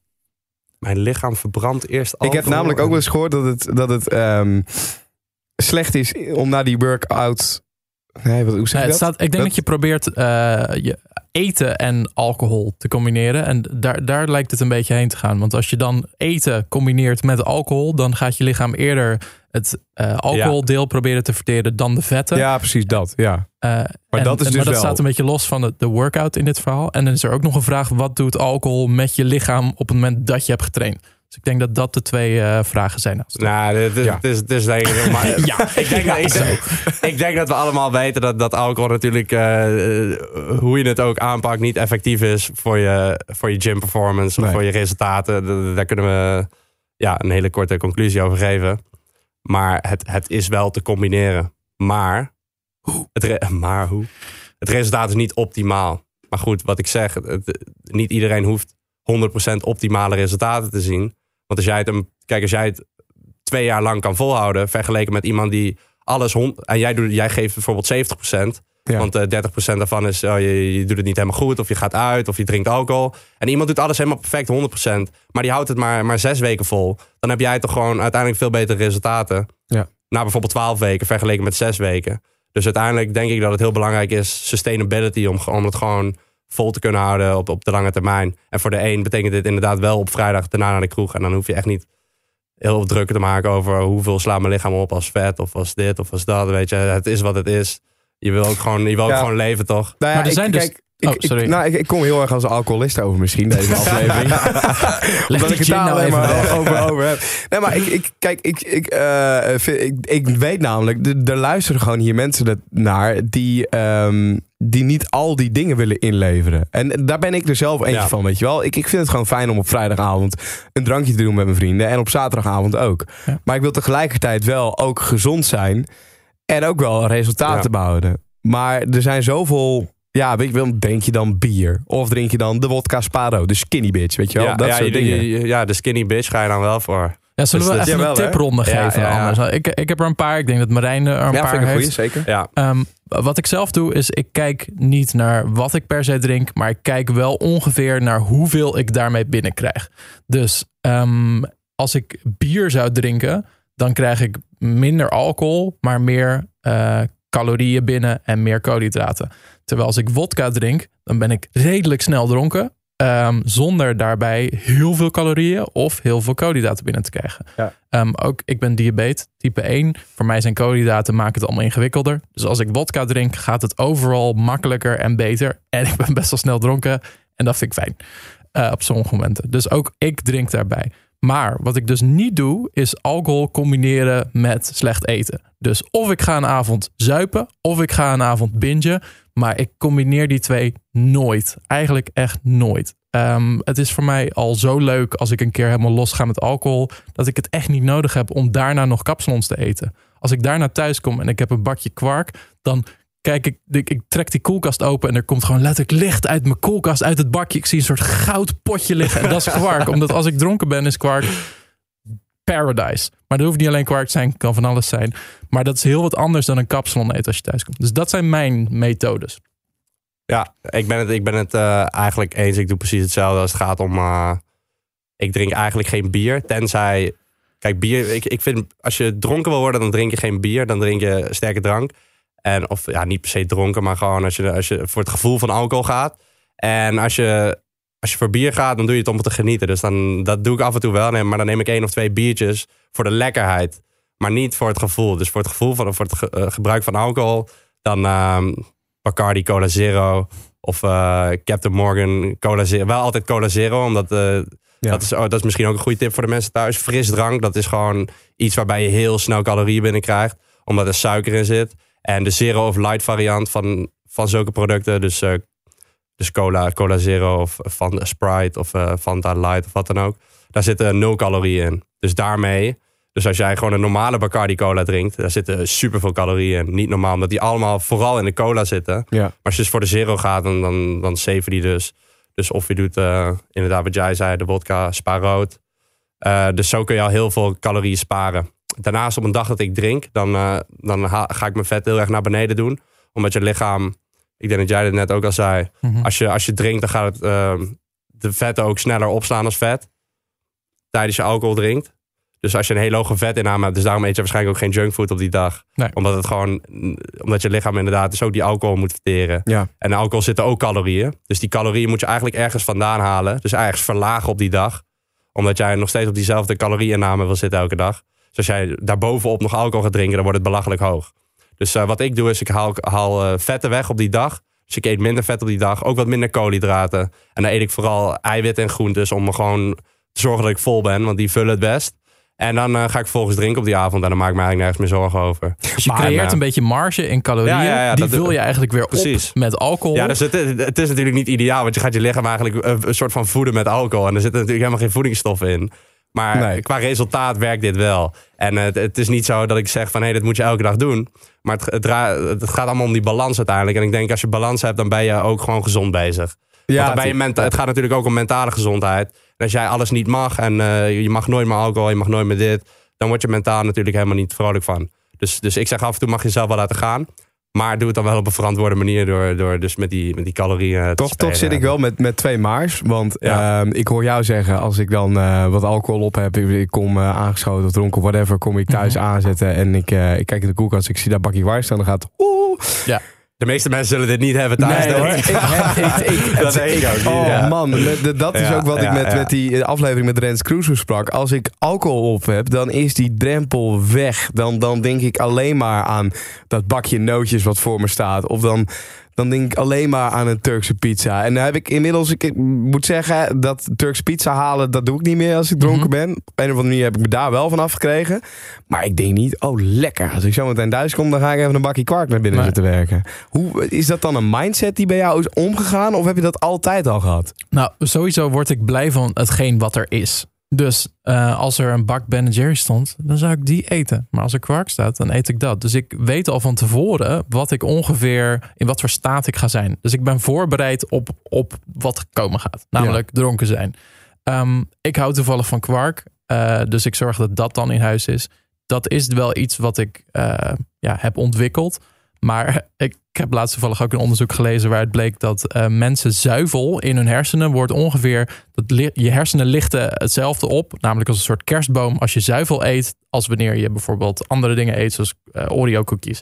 Mijn lichaam verbrandt eerst Ik heb alcohol namelijk ook wel eens gehoord dat het, dat het ehm, slecht is om na die workout. Nee, wat, hoe zeg je dat? staat, ik denk dat, je probeert eh, je eten en alcohol te combineren. En daar, daar lijkt het een beetje heen te gaan. Want als je dan eten combineert met alcohol, dan gaat je lichaam eerder het eh, alcoholdeel proberen te verteren dan de vetten. Ja, precies dat. Ja. Eh, Maar en- dat is dus maar dat wel- staat een beetje los van de, de workout in dit verhaal. En dan is er ook nog een vraag: wat doet alcohol met je lichaam op het moment dat je hebt getraind? Dus ik denk dat dat de twee eh, vragen zijn. Nou, dit is, Ja. het is, het is denk ik... Maar, Ja. ik, denk dat, ik, denk, ik denk dat we allemaal weten dat, dat alcohol natuurlijk... eh, eh, hoe je het ook aanpakt niet effectief is voor je, voor je gym performance... of voor je resultaten. Daar kunnen we ja, een hele korte conclusie over geven. Maar het, het is wel te combineren. Maar... Het re- maar hoe? Het resultaat is niet optimaal. Maar goed, wat ik zeg... het- niet iedereen hoeft 100% optimale resultaten te zien. Want als jij het, een, kijk, als jij het twee jaar lang kan volhouden, vergeleken met iemand die alles hond, en jij, doet, jij geeft bijvoorbeeld 70%, Ja. want eh 30% daarvan is oh, je, je doet het niet helemaal goed, of je gaat uit, of je drinkt alcohol. En iemand doet alles helemaal perfect, 100%, maar die houdt het maar, maar zes weken vol. Dan heb jij toch gewoon uiteindelijk veel betere resultaten. Ja. Na bijvoorbeeld 12 weken vergeleken met zes weken. Dus uiteindelijk denk ik dat het heel belangrijk is, sustainability, om, om het gewoon vol te kunnen houden op, op de lange termijn. En voor de een betekent dit inderdaad wel op vrijdag daarna naar de kroeg. En dan hoef je echt niet heel druk te maken over hoeveel slaat mijn lichaam op als vet of als dit of als dat. Weet je, het is wat het is. Je wil ook gewoon, je wil ook Ja. gewoon leven, toch? Nou ja, Maar er ik, zijn dus- kijk, ik, Oh, ik- sorry. nou, ik, ik kom heel erg als alcoholist over misschien, deze aflevering. Omdat ik het daar nou alleen maar over, over heb. Nee, maar ik, ik, kijk, ik, ik, eh, vind- ik, ik weet namelijk, er- er luisteren gewoon hier mensen dat- naar die, ehm, die niet al die dingen willen inleveren. En daar ben ik er zelf eentje Ja. van, weet je wel. Ik, ik vind het gewoon fijn om op vrijdagavond een drankje te doen met mijn vrienden. En op zaterdagavond ook. Ja. Maar ik wil tegelijkertijd wel ook gezond zijn. En ook wel resultaten Ja. behouden. Maar er zijn zoveel... Ja, weet je wel, drink je dan bier? Of drink je dan de wodka Sparo, de skinny bitch, weet je wel? ja, dat ja, soort je- dingen. je- ja, de skinny bitch ga je dan wel voor. Ja, zullen we Dus even jawel, een tipronde Ja, geven ja, ja. anders? Ik, ik heb er een paar. Ik denk dat Marijn er een ja, paar vind ik een heeft. goeie, zeker. Ja, Ehm, wat ik zelf doe, is ik kijk niet naar wat ik per se drink, maar ik kijk wel ongeveer naar hoeveel ik daarmee binnenkrijg. Dus ehm, als ik bier zou drinken, dan krijg ik minder alcohol, maar meer eh, calorieën binnen en meer koolhydraten. Terwijl als ik wodka drink, dan ben ik redelijk snel dronken. ehm, zonder daarbij heel veel calorieën of heel veel koolhydraten binnen te krijgen. Ja. Ehm, ook ik ben diabetes type 1. Voor mij zijn koolhydraten maken het allemaal ingewikkelder. Dus als ik wodka drink, gaat het overal makkelijker en beter. En ik ben best wel snel dronken. En dat vind ik fijn. eh, op sommige momenten. Dus ook ik drink daarbij. Maar wat ik dus niet doe, is alcohol combineren met slecht eten. Dus of ik ga een avond zuipen, of ik ga een avond bingen. Maar ik combineer die twee nooit. Eigenlijk echt nooit. Ehm, het is voor mij al zo leuk als ik een keer helemaal los ga met alcohol. Dat ik het echt niet nodig heb om daarna nog kapsalons te eten. Als ik daarna thuis kom en ik heb een bakje kwark, dan kijk ik, ik, ik trek die koelkast open en er komt gewoon letterlijk licht uit mijn koelkast, uit het bakje. Ik zie een soort goud potje liggen. En dat is kwark. Omdat als ik dronken ben, is kwark paradise. Maar dat hoeft niet alleen kwark te zijn, kan van alles zijn. Maar dat is heel wat anders dan een kapsalon eten als je thuis komt. Dus dat zijn mijn methodes. Ja, ik ben het, ik ben het eh, eigenlijk eens. Ik doe precies hetzelfde als het gaat om. eh, ik drink eigenlijk geen bier. Tenzij. Kijk, bier. Ik, ik vind. Als je dronken wil worden, dan drink je geen bier. Dan drink je sterke drank. En of ja, niet per se dronken, maar gewoon als je, als je voor het gevoel van alcohol gaat. En als je, als je voor bier gaat, dan doe je het om te genieten. Dus dan, dat doe ik af en toe wel. Maar dan neem ik één of twee biertjes voor de lekkerheid. Maar niet voor het gevoel. Dus voor het gevoel van voor het ge- eh, gebruik van alcohol. Dan ehm, Bacardi Cola Zero. Of eh, Captain Morgan Cola Zero. Wel altijd Cola Zero, omdat eh, Ja. dat, is, oh, dat is misschien ook een goede tip voor de mensen thuis. Frisdrank, dat is gewoon iets waarbij je heel snel calorieën binnenkrijgt. Omdat er suiker in zit. En de Zero of Light variant van, van zulke producten. Dus, dus cola, cola Zero of van Sprite of eh, Fanta Light of wat dan ook. Daar zitten nul calorieën in. Dus daarmee... Dus als jij gewoon een normale Bacardi Cola drinkt, daar zitten superveel calorieën in. Niet normaal, omdat die allemaal vooral in de cola zitten. Ja. Maar als je dus voor de zero gaat, dan, dan, dan zeven die dus. Dus of je doet eh, inderdaad wat jij zei, de vodka, spaar rood. Eh, dus zo kun je al heel veel calorieën sparen. Daarnaast op een dag dat ik drink, dan, eh, dan ga ik mijn vet heel erg naar beneden doen. Omdat je lichaam, ik denk dat jij het net ook al zei. Mhm. Als je, als je drinkt, dan gaat het, eh, de vetten ook sneller opslaan als vet. Tijdens je alcohol drinkt. Dus als je een hele hoge vetinname hebt, dus daarom eet je waarschijnlijk ook geen junkfood op die dag. Nee. Omdat het gewoon, omdat je lichaam inderdaad dus ook die alcohol moet verteren. Ja. En in alcohol zitten ook calorieën. Dus die calorieën moet je eigenlijk ergens vandaan halen. Dus ergens verlagen op die dag. Omdat jij nog steeds op diezelfde calorieinname wil zitten elke dag. Dus als jij daarbovenop nog alcohol gaat drinken, dan wordt het belachelijk hoog. Dus eh, wat ik doe is, ik haal, haal eh, vetten weg op die dag. Dus ik eet minder vet op die dag. Ook wat minder koolhydraten. En dan eet ik vooral eiwitten en groentes om me gewoon te zorgen dat ik vol ben. Want die vullen het best. En dan eh, ga ik vervolgens drinken op die avond. En dan maak ik me eigenlijk nergens meer zorgen over. Dus je Maar, creëert een beetje marge in calorieën. Ja, ja, ja, die vul je eigenlijk weer Precies. op met alcohol. Ja, dus het, het is natuurlijk niet ideaal. Want je gaat je lichaam eigenlijk een soort van voeden met alcohol. En er zitten natuurlijk helemaal geen voedingsstoffen in. Maar Nee. qua resultaat werkt dit wel. En het, het is niet zo dat ik zeg van... hé, hey, dit moet je elke dag doen. Maar het, het, gaat allemaal om die balans uiteindelijk. En ik denk als je balans hebt, dan ben je ook gewoon gezond bezig. Want dan ben je het- menta- het gaat natuurlijk ook om mentale gezondheid. En als jij alles niet mag en eh, je mag nooit meer alcohol, je mag nooit meer dit, dan word je mentaal natuurlijk helemaal niet vrolijk van. Dus, dus ik zeg af en toe mag je zelf wel laten gaan. Maar doe het dan wel op een verantwoorde manier door, door dus met die, met die calorieën te Toch, toch zit ik wel met, met twee maars. Want Ja. ehm, ik hoor jou zeggen, als ik dan eh, wat alcohol op heb, ik, ik kom eh, aangeschoten of dronken, whatever, kom ik thuis Mhm. aanzetten en ik, eh, ik kijk in de koelkast, ik zie daar bakje waar staan, dan gaat oeh. De meeste mensen zullen dit niet hebben thuis. Nee, denk hoor. ik. Ik heb- ik- ik- dat ik ook niet. Oh ja. man, dat is Ja, ook wat ik met, met die aflevering met Rens Kroes sprak. Als ik alcohol op heb, dan is die drempel weg. Dan, dan denk ik alleen maar aan dat bakje nootjes wat voor me staat. Of dan, dan denk ik alleen maar aan een Turkse pizza. En dan heb ik inmiddels, ik moet zeggen, dat Turkse pizza halen, dat doe ik niet meer als ik dronken ben. Op een of andere manier heb ik me daar wel van afgekregen. Maar ik denk niet, oh lekker. Als ik zo meteen thuis kom, dan ga ik even een bakje kwark naar binnen zitten werken. Hoe, is dat dan een mindset die bij jou is omgegaan? Of heb je dat altijd al gehad? Nou, sowieso word ik blij van hetgeen wat er is. Dus eh, als er een bak Ben Jerry stond, dan zou ik die eten. Maar als er kwark staat, dan eet ik dat. Dus ik weet al van tevoren wat ik ongeveer, in wat voor staat ik ga zijn. Dus ik ben voorbereid op, op wat komen gaat. Namelijk dronken zijn. Ehm, ik hou toevallig van kwark. eh, dus ik zorg dat dat dan in huis is. Dat is wel iets wat ik eh, ja, heb ontwikkeld. Maar ik heb laatst toevallig ook een onderzoek gelezen waaruit bleek dat eh, mensen zuivel in hun hersenen wordt ongeveer. Dat je hersenen lichten hetzelfde op, namelijk als een soort kerstboom als je zuivel eet, als wanneer je bijvoorbeeld andere dingen eet, zoals eh, Oreo cookies.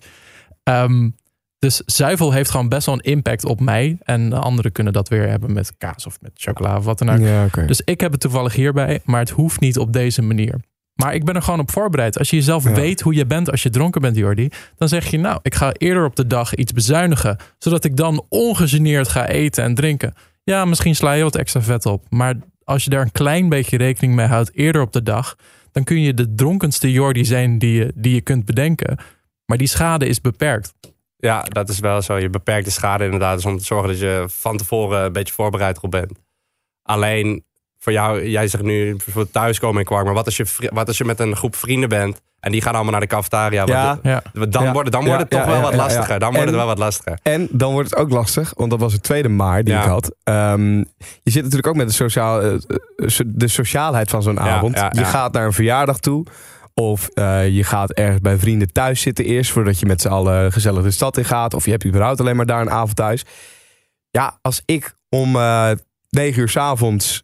Ehm, dus zuivel heeft gewoon best wel een impact op mij. En anderen kunnen dat weer hebben met kaas of met chocola of wat dan ook. Ja. Dus ik heb het toevallig hierbij, maar het hoeft niet op deze manier. Maar ik ben er gewoon op voorbereid. Als je jezelf Ja. weet hoe je bent als je dronken bent, Jordi, dan zeg je nou, ik ga eerder op de dag iets bezuinigen, zodat ik dan ongegeneerd ga eten en drinken. Ja, misschien sla je wat extra vet op, maar als je daar een klein beetje rekening mee houdt eerder op de dag, dan kun je de dronkenste Jordi zijn die je, die je kunt bedenken. Maar die schade is beperkt. Ja, dat is wel zo. Je beperkt de schade inderdaad. Dus om te zorgen dat je van tevoren een beetje voorbereid erop bent. Alleen voor jou, jij zegt nu bijvoorbeeld thuiskomen in kwark. Maar wat als, je, wat als je met een groep vrienden bent en die gaan allemaal naar de cafetaria? Ja. Ja. Want Dan, Ja. wordt, dan wordt het toch ja, wel ja, wat ja, ja. lastiger. Dan wordt En- het wel wat lastiger. En dan wordt het ook lastig, want dat was het tweede maar die Ja. ik had. Ehm, je zit natuurlijk ook met de, sociaal, eh, eh, de sociaalheid van zo'n Ja, avond. ja, Je gaat naar een verjaardag toe. Of eh, je gaat ergens bij vrienden thuis zitten eerst... voordat je met z'n allen gezellig de stad in gaat. Of je hebt überhaupt alleen maar daar een avond thuis. Ja, als ik om eh 9 uur 's avonds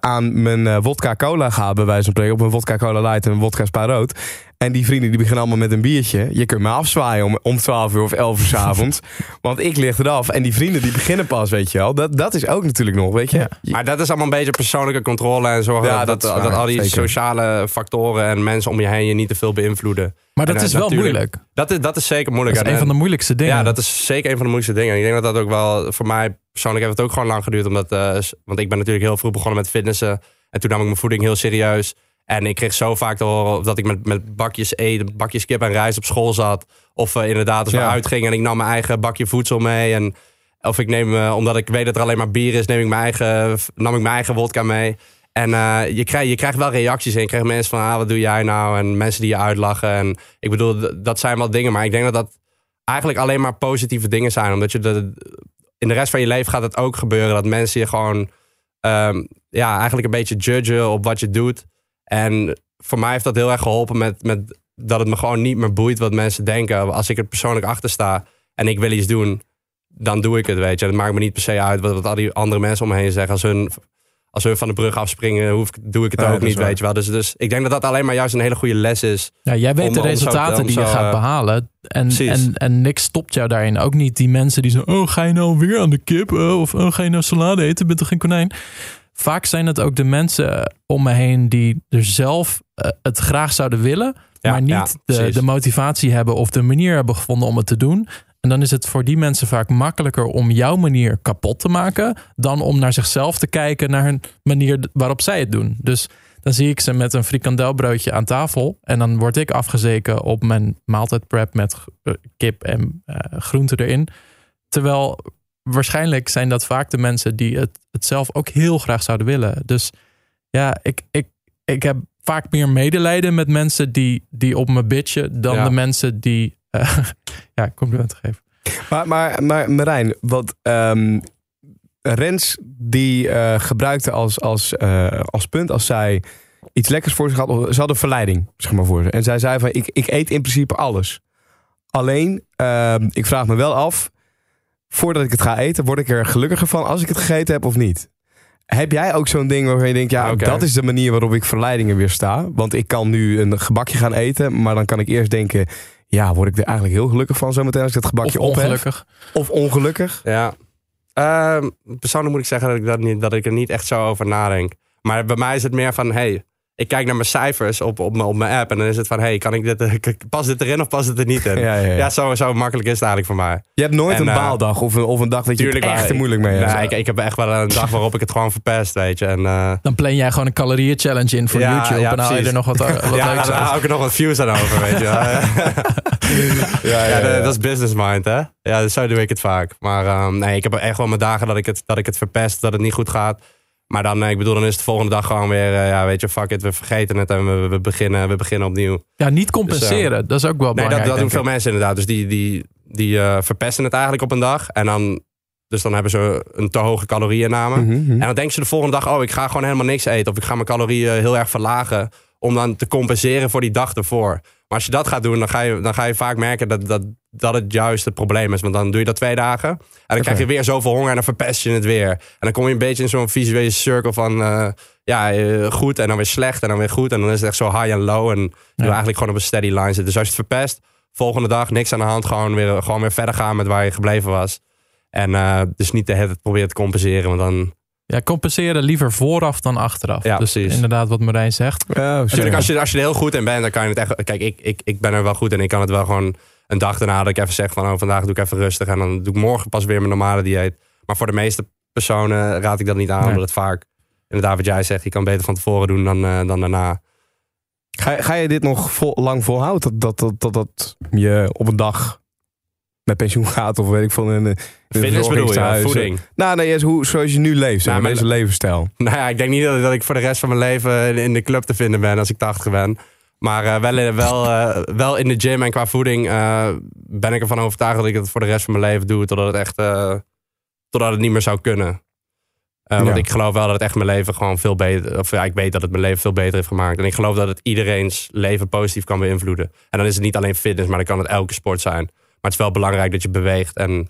aan mijn eh, wodka cola ga... bij wijze van spreken, op een wodka cola light en een wodka spa rood... En die vrienden die beginnen allemaal met een biertje. Je kunt me afzwaaien om, om 12 uur of 11 uur 's avonds. want ik lig eraf. En die vrienden die beginnen pas, weet je wel. Dat, dat is ook natuurlijk nog, weet je. Ja. Maar dat is allemaal een beetje persoonlijke controle. En zorgen Ja, dat, dat al die zeker. sociale factoren en mensen om je heen je niet te veel beïnvloeden. Maar dat En, is wel moeilijk. Dat is, dat is zeker moeilijk. Dat is En- een van de moeilijkste dingen. Ja, dat is zeker een van de moeilijkste dingen. En ik denk dat dat ook wel, voor mij persoonlijk heeft het ook gewoon lang geduurd. Omdat, eh, want ik ben natuurlijk heel vroeg begonnen met fitnessen. En toen nam ik mijn voeding heel serieus. En ik kreeg zo vaak te horen dat ik met, met bakjes eten, bakjes kip en rijst op school zat. Of eh, inderdaad als we Ja. uitgingen en ik nam mijn eigen bakje voedsel mee. En, of ik neem, eh, omdat ik weet dat er alleen maar bier is, neem ik mijn eigen, nam ik mijn eigen wodka mee. En eh, je, krijgt, je krijgt wel reacties en je krijgt mensen van, ah, wat doe jij nou? En mensen die je uitlachen. En ik bedoel, dat zijn wel dingen. Maar ik denk dat dat eigenlijk alleen maar positieve dingen zijn. Omdat je de, in de rest van je leven gaat het ook gebeuren dat mensen je gewoon ehm, ja, eigenlijk een beetje judgen op wat je doet. En voor mij heeft dat heel erg geholpen met, met dat het me gewoon niet meer boeit wat mensen denken. Als ik er persoonlijk achter sta en ik wil iets doen, dan doe ik het, weet je. Het maakt me niet per se uit wat, wat al die andere mensen om me heen zeggen. Als hun, als hun van de brug afspringen, hoef, ik- doe ik het Ja, ook niet, waar. weet je wel. Dus, dus ik denk dat dat alleen maar juist een hele goede les is. Ja, jij weet Om- de zo- resultaten die je gaat eh, behalen. En, precies. en, en niks stopt jou daarin. Ook niet die mensen die zo... Oh, ga je nou weer aan de kip? Oh, of oh, ga je nou salade eten? Bent toch geen konijn? Vaak zijn het ook de mensen om me heen... die er zelf eh, het graag zouden willen... Ja, maar niet ja, de, de motivatie hebben... of de manier hebben gevonden om het te doen. En dan is het voor die mensen vaak makkelijker... om jouw manier kapot te maken... dan om naar zichzelf te kijken... naar hun manier waarop zij het doen. Dus dan zie ik ze met een frikandelbroodje aan tafel. En dan word ik afgezeken op mijn maaltijdprep met eh, kip en eh, groenten erin. Terwijl waarschijnlijk zijn dat vaak de mensen die het, het zelf ook heel graag zouden willen. Dus ja, ik, ik, ik heb vaak meer medelijden met mensen die, die op me bitchen... dan Ja. de mensen die eh, ja, complimenten geven. Maar, maar, maar Marijn, wat ehm, Rens die eh, gebruikte als, als, eh, als punt als zij iets lekkers voor zich had. of Ze had een verleiding, zeg maar, voor ze. En zij zei van, ik, ik eet in principe alles. Alleen, ehm, ik vraag me wel af, voordat ik het ga eten, word ik er gelukkiger van als ik het gegeten heb of niet? Heb jij ook zo'n ding waarvan je denkt, ja, dat is de manier waarop ik verleidingen weersta? Want ik kan nu een gebakje gaan eten, maar dan kan ik eerst denken, ja, word ik er eigenlijk heel gelukkig van zometeen als ik dat gebakje op heb? Of ongelukkig? Ja. Ehm, persoonlijk moet ik zeggen dat ik, dat, niet, dat ik er niet echt zo over nadenk. Maar bij mij is het meer van, hey, ik kijk naar mijn cijfers op, op, mijn, op mijn app. En dan is het van, hey, kan ik dit, pas dit erin of pas het er niet in? Ja, ja, ja. Ja, zo, zo makkelijk is het eigenlijk voor mij. Je hebt nooit En, een eh, baaldag of een, of een dag dat je het echt er moeilijk mee hebt. Nee, ik, ik heb echt wel een dag waarop ik het gewoon verpest, weet je. En, eh, Dan plan jij gewoon een calorieën challenge in voor Ja, YouTube. ja, en dan haal je er nog wat, wat ja, leuks hou ik er nog wat views aan over, weet je ja, Ja, dat, dat is business mind, hè? Ja, dus zo doe ik het vaak. Maar ehm, nee, ik heb echt wel mijn dagen dat ik, het, dat ik het verpest, dat het niet goed gaat. Maar dan, eh, ik bedoel, dan is het de volgende dag gewoon weer, eh, ja, weet je, fuck it, we vergeten het en we, we, beginnen, we beginnen opnieuw. Ja, niet compenseren. dat is ook wel Nee, belangrijk. dat, dat doen veel ik. mensen inderdaad. Dus die, die, die eh, verpesten het eigenlijk op een dag. En dan, dus dan hebben ze een te hoge calorieënname. Mhm, mhm. En dan denken ze de volgende dag, oh, ik ga gewoon helemaal niks eten. Of ik ga mijn calorieën heel erg verlagen. Om dan te compenseren voor die dag ervoor. Maar als je dat gaat doen, dan ga je, dan ga je vaak merken dat, dat, dat het juist het probleem is. Want dan doe je dat twee dagen. En dan krijg je weer zoveel honger en dan verpest je het weer. En dan kom je een beetje in zo'n visuele cirkel van eh, ja, eh, goed en dan weer slecht en dan weer goed. En dan is het echt zo high en low. En je wil eigenlijk gewoon op een steady line zitten. Dus als je het verpest, volgende dag niks aan de hand. Gewoon weer, gewoon weer verder gaan met waar je gebleven was. En eh, dus niet de hele tijd proberen te compenseren. Want dan, Ja, compenseren liever vooraf dan achteraf. Ja, dus precies. inderdaad wat Marijn zegt. Ja, Natuurlijk, zeker. als je, als je er heel goed in bent, dan kan je het echt. Kijk, ik, ik, ik ben er wel goed in. Ik kan het wel gewoon een dag daarna dat ik even zeg van oh, vandaag doe ik even rustig. En dan doe ik morgen pas weer mijn normale dieet. Maar voor de meeste personen raad ik dat niet aan. Nee. Omdat het vaak, inderdaad wat jij zegt, je kan beter van tevoren doen dan, eh, dan daarna. Ga, ga je dit nog vol, lang volhouden? Dat, dat, dat, dat, dat je op een dag met pensioen gaat of weet ik van een, een Fitness bedoel je, voeding. Nou, nee, hoe, zoals je nu leeft, Nou, deze levensstijl. Nou ja, ik denk niet dat, dat ik voor de rest van mijn leven in- in de club te vinden ben als ik 80 ben. Maar eh, wel, wel, eh, wel in de gym en qua voeding eh, ben ik ervan overtuigd dat ik het voor de rest van mijn leven doe. Totdat het echt eh, totdat het niet meer zou kunnen. Eh, Want ik geloof wel dat het echt mijn leven gewoon veel beter... Of ja, ik weet dat het mijn leven veel beter heeft gemaakt. En ik geloof dat het iedereen's leven positief kan beïnvloeden. En dan is het niet alleen fitness, maar dan kan het elke sport zijn. Maar het is wel belangrijk dat je beweegt. En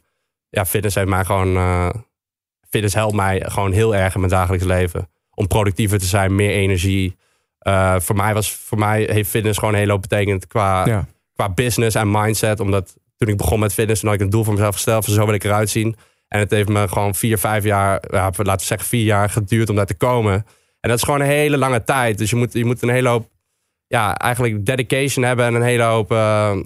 ja, fitness heeft mij gewoon... eh, fitness helpt mij gewoon heel erg in mijn dagelijks leven. Om productiever te zijn, meer energie. Eh, voor, mij was, voor mij heeft fitness gewoon heel hoop betekend qua, Ja. qua business en mindset. Omdat toen ik begon met fitness, toen had ik een doel voor mezelf gesteld. Van zo wil ik eruit zien. En het heeft me gewoon vier, vijf jaar, ja, laten we zeggen vier jaar geduurd om daar te komen. En dat is gewoon een hele lange tijd. Dus je moet, je moet een hele hoop, ja, eigenlijk dedication hebben en een hele hoop... eh,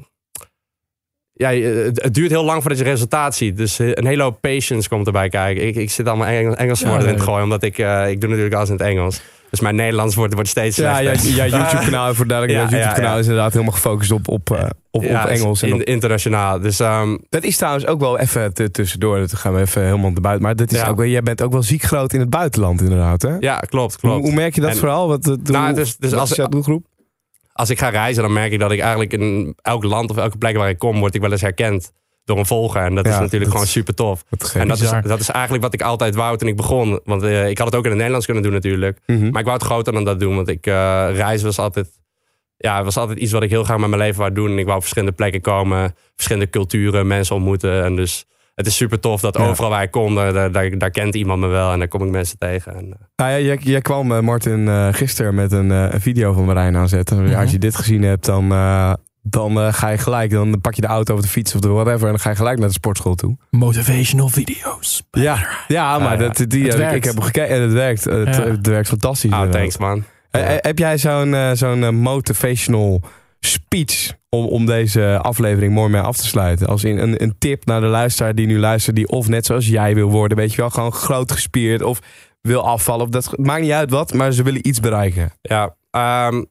ja, het, het duurt heel lang voordat je resultaat ziet. Dus eh, een hele hoop patience komt erbij kijken. Ik, ik zit allemaal Engels, Engelse Ja, woorden in te nee. gooien, omdat ik, eh, ik doe natuurlijk alles in het Engels. Dus mijn Nederlands wordt, wordt steeds Ja, slechter. ja, ja YouTube-kanaal, voor Ja, YouTube-kanaal is inderdaad helemaal gefocust op, op, eh, op, Engels. En in- op- internationaal. Dus ehm, dat is trouwens ook wel even tussendoor, dat gaan we even helemaal naar buiten. Maar dat is ook jij bent ook wel ziek groot in het buitenland inderdaad, hè? ja, klopt, Hoe, klopt. hoe merk je dat En- vooral? Wat, Nou, dus- dus als- is jouw doelgroep? Als ik ga reizen, dan merk ik dat ik eigenlijk in elk land of elke plek waar ik kom, word ik wel eens herkend door een volger. En dat Ja, is natuurlijk dat gewoon super tof. En dat is, dat is eigenlijk wat ik altijd wou toen ik begon. Want eh, ik had het ook in het Nederlands kunnen doen natuurlijk. Mhm. Maar ik wou het groter dan dat doen. Want ik, eh, reizen was altijd, ja, was altijd iets wat ik heel graag met mijn leven wou doen. En ik wou op verschillende plekken komen. Verschillende culturen, mensen ontmoeten. En dus het is super tof dat Ja. overal waar ik kom, daar, daar, kent iemand me wel en daar kom ik mensen tegen. En, eh, Nou ja, jij, jij kwam, eh, Martin, eh, gisteren met een, eh, een video van Marijn aanzetten. Mhm. Als je dit gezien hebt, dan, eh, dan eh, ga je gelijk. Dan pak je de auto of de fiets of de whatever. En dan ga je gelijk naar de sportschool toe. Motivational video's. Ja, ja maar Ja, ja. dat, die, ik, werkt. ik heb hem gekeken en het werkt. Het, Ja. het werkt fantastisch. inderdaad. thanks man. Heb jij zo'n zo'n motivational speech om, om deze aflevering mooi mee af te sluiten? Als in een, een tip naar de luisteraar die nu luistert, die of net zoals jij wil worden, weet je wel, gewoon groot gespierd of wil afvallen. Of dat, maakt niet uit wat, maar ze willen iets bereiken. Ja, ehm,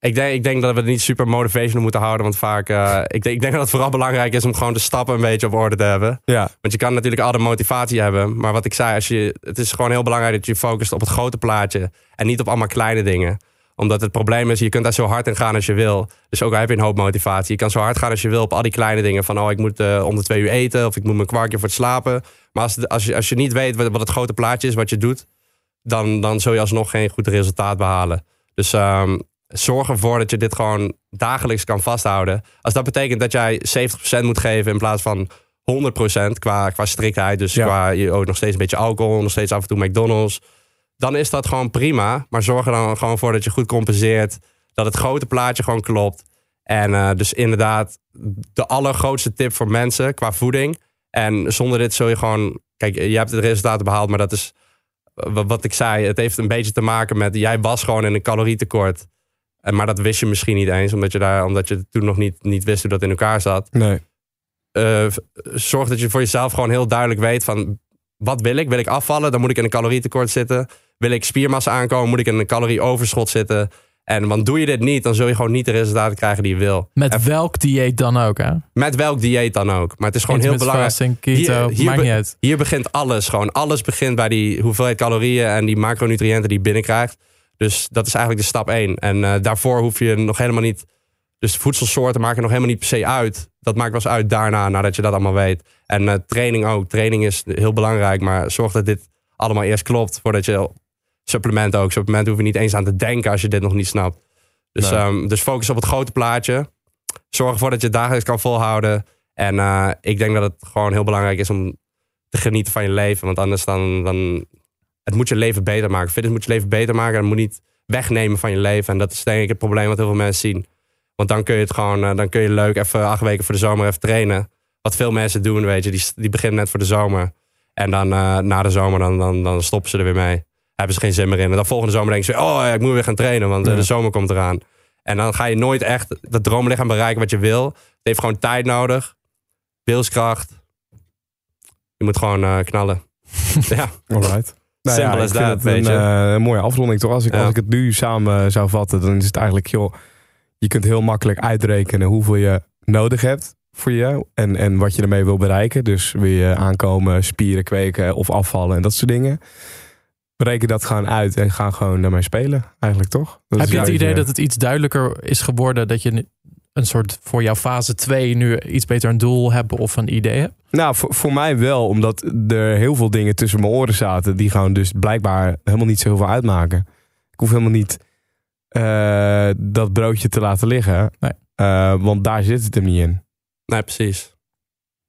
ik, denk, ik denk dat we het niet super motivational moeten houden. Want vaak, eh, ik, denk, ik denk dat het vooral belangrijk is om gewoon de stappen een beetje op orde te hebben. Ja, Want je kan natuurlijk altijd motivatie hebben. Maar wat ik zei, als je, het is gewoon heel belangrijk dat je focust op het grote plaatje. En niet op allemaal kleine dingen. Omdat het probleem is, je kunt daar zo hard in gaan als je wil. Dus ook al heb je een hoop motivatie. Je kan zo hard gaan als je wil op al die kleine dingen. Van, oh, ik moet eh, om de twee uur eten. Of ik moet mijn kwartje voor het slapen. Maar als, als, je, als je niet weet wat, wat het grote plaatje is, wat je doet. Dan, dan zul je alsnog geen goed resultaat behalen. Dus ehm, zorg ervoor dat je dit gewoon dagelijks kan vasthouden. Als dat betekent dat jij 70% moet geven in plaats van 100% qua, qua striktheid. Dus Ja. qua je ook nog steeds een beetje alcohol, nog steeds af en toe McDonald's. Dan is dat gewoon prima. Maar zorg er dan gewoon voor dat je goed compenseert. Dat het grote plaatje gewoon klopt. En eh, dus inderdaad, de allergrootste tip voor mensen qua voeding. En zonder dit zul je gewoon. Kijk, je hebt de resultaten behaald, maar dat is eh, wa- wat ik zei. Het heeft een beetje te maken met. Jij was gewoon in een calorietekort. En, maar dat wist je misschien niet eens, omdat je, daar, omdat je toen nog niet, niet wist hoe dat in elkaar zat. nee. Eh, zorg dat je voor jezelf gewoon heel duidelijk weet van wat wil ik? Wil ik afvallen? Dan moet ik in een calorietekort zitten. Wil ik spiermassa aankomen? Moet ik in een calorieoverschot zitten? En want doe je dit niet, dan zul je gewoon niet de resultaten krijgen die je wil. Met En welk dieet dan ook, hè? met welk dieet dan ook. Maar het is gewoon heel belangrijk. fasting, keto, Hier- hier maakt niet uit. Hier begint alles gewoon. Alles begint bij die hoeveelheid calorieën en die macronutriënten die je binnenkrijgt. Dus dat is eigenlijk de stap één. En eh, daarvoor hoef je nog helemaal niet. Dus voedselsoorten maken nog helemaal niet per se uit. Dat maakt pas uit daarna, nadat je dat allemaal weet. En eh, training ook. Training is heel belangrijk, maar zorg dat dit allemaal eerst klopt voordat je supplementen ook. Supplementen hoef je niet eens aan te denken als je dit nog niet snapt. Dus, Nee. ehm, dus focus op het grote plaatje. Zorg ervoor dat je het dagelijks kan volhouden. En eh, ik denk dat het gewoon heel belangrijk is om te genieten van je leven. Want anders dan, dan... Het moet je leven beter maken. Fitness moet je leven beter maken. En het moet niet wegnemen van je leven. En dat is denk ik het probleem wat heel veel mensen zien. Want dan kun je het gewoon... eh, dan kun je leuk even acht weken voor de zomer even trainen. Wat veel mensen doen, weet je. Die, die beginnen net voor de zomer. En dan eh, na de zomer, dan, dan, dan stoppen ze er weer mee. Hebben ze geen zin meer in. En dan volgende zomer denken ze... Oh, ik moet weer gaan trainen, want eh, Ja. de zomer komt eraan. En dan ga je nooit echt dat droomlichaam bereiken wat je wil. Het heeft gewoon tijd nodig. Wilskracht. Je moet gewoon eh, knallen. ja, Alright. Nou ja, weet een, je. eh, een mooie afronding toch? Als ik, Ja. als ik het nu samen zou vatten, dan is het eigenlijk, joh, je kunt heel makkelijk uitrekenen hoeveel je nodig hebt voor je en, en wat je ermee wil bereiken. Dus wil je aankomen, spieren kweken of afvallen en dat soort dingen. Reken dat gewoon uit en ga gewoon daarmee spelen, eigenlijk toch? Dat Heb je het idee dat het iets duidelijker is geworden dat je een soort voor jouw fase 2 nu iets beter een doel hebt of een idee hebt? Nou, voor, voor mij wel, omdat er heel veel dingen tussen mijn oren zaten die gewoon dus blijkbaar helemaal niet zo heel veel uitmaken. Ik hoef helemaal niet eh, dat broodje te laten liggen, Nee. Eh, want daar zit het hem niet in. nee, precies.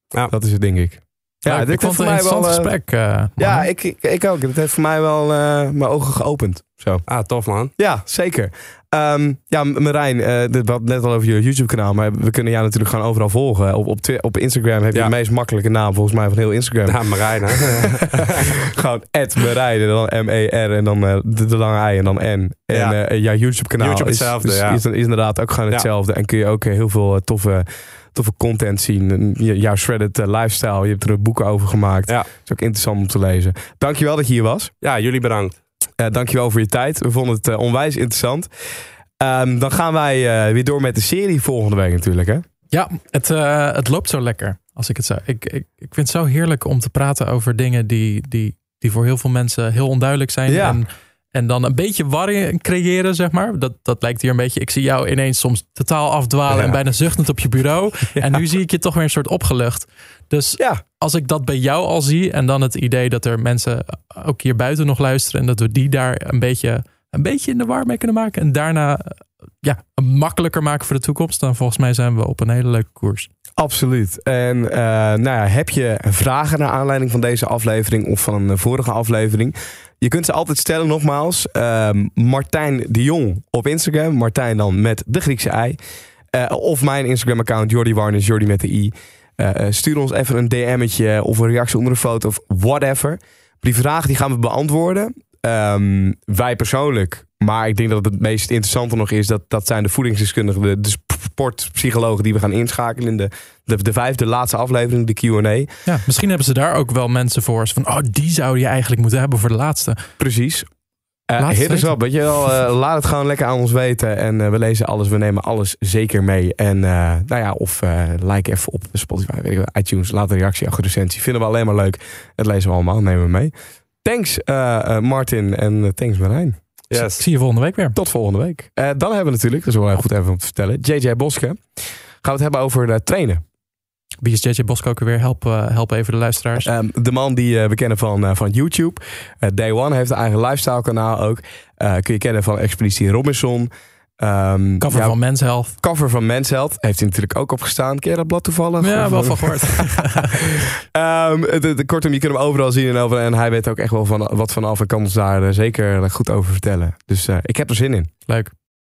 Dat is het, denk ik. Ja, Leuk, dit ik vond heeft het voor een mij wel. interessant eh, gesprek. eh, ja, ik, ik, ik ook. Het heeft voor mij wel eh, mijn ogen geopend. Zo. Ah, tof man. Ja, zeker. Ehm, ja, Marijn, dit had net al over je YouTube-kanaal, maar we kunnen jou natuurlijk gewoon overal volgen. Op, op, op Instagram heb je Ja. de meest makkelijke naam volgens mij van heel Instagram. Ja, Marijn, hè? Gewoon Ed Marijn en dan M-E-R en dan de, de lange I en dan N. En Ja. jouw YouTube-kanaal YouTube is, is, inderdaad ook gewoon hetzelfde. En kun je ook heel veel toffe, toffe content zien. En jouw shredded eh, lifestyle, je hebt er boeken over gemaakt. Ja. is ook interessant om te lezen. Dankjewel dat je hier was. Ja, jullie bedankt. Uh, dankjewel voor je tijd. We vonden het eh, onwijs interessant. Ehm, dan gaan wij eh, weer door met de serie volgende week natuurlijk. Hè? Ja, het, eh, het loopt zo lekker. Als ik het zo. Ik, ik, ik vind het zo heerlijk om te praten over dingen die, die, die voor heel veel mensen heel onduidelijk zijn. Ja. En, en dan een beetje warring creëren, zeg maar. Dat, dat lijkt hier een beetje. Ik zie jou ineens soms totaal afdwalen Ja. en bijna zuchtend op je bureau. En nu zie ik je toch weer een soort opgelucht. Dus Ja. als ik dat bij jou al zie en dan het idee dat er mensen ook hier buiten nog luisteren en dat we die daar een beetje, een beetje in de war mee kunnen maken en daarna ja, makkelijker maken voor de toekomst, dan volgens mij zijn we op een hele leuke koers. Absoluut. En eh, nou ja, heb je vragen naar aanleiding van deze aflevering of van een vorige aflevering? Je kunt ze altijd stellen nogmaals. Ehm, Martijn de Jong op Instagram. Martijn dan met de Griekse ei. Eh, of mijn Instagram account Jordi Warnes, Jordi met de i. Eh, eh, stuur ons even een DM'tje of een reactie onder een foto of whatever. Die vragen die gaan we beantwoorden. Ehm, wij persoonlijk, maar ik denk dat het meest interessante nog is... dat, dat zijn de voedingsdeskundigen, de, de sportpsychologen... die we gaan inschakelen in de, de, de vijfde laatste aflevering, de Q&A. Ja, misschien hebben ze daar ook wel mensen voor. Van, oh, die zou je eigenlijk moeten hebben voor de laatste. Precies. Uh, hit us up, weet je wel. eh, laat het gewoon lekker aan ons weten. En eh, we lezen alles, we nemen alles zeker mee. En eh, nou ja, of like even op Spotify, weet ik wel, iTunes. Laat een reactie achter, recensie. Vinden we alleen maar leuk. Het lezen we allemaal, nemen we mee. Thanks Martin en thanks Marijn. Yes. Zie je volgende week weer. Tot volgende week. Eh, dan hebben we natuurlijk, dat is wel heel goed even om te vertellen, JJ Boske. Gaan we het hebben over eh, trainen. Wie is JJ Bosko ook weer? Help, eh, help even de luisteraars. Ehm, de man die we kennen van, van YouTube. Day One heeft een eigen lifestyle kanaal ook. Kun je kennen van Expeditie Robinson. Ehm, Cover ja, van Men's Health. cover van Men's Health. Heeft hij natuurlijk ook opgestaan. Ken je dat blad toevallig? Ja, Of- wel van gehoord. Ehm, het- het- kortom, je kunt hem overal zien. En, hij weet ook echt wel van, wat vanaf. En kan ons daar eh, zeker goed over vertellen. Dus eh, ik heb er zin in. Leuk.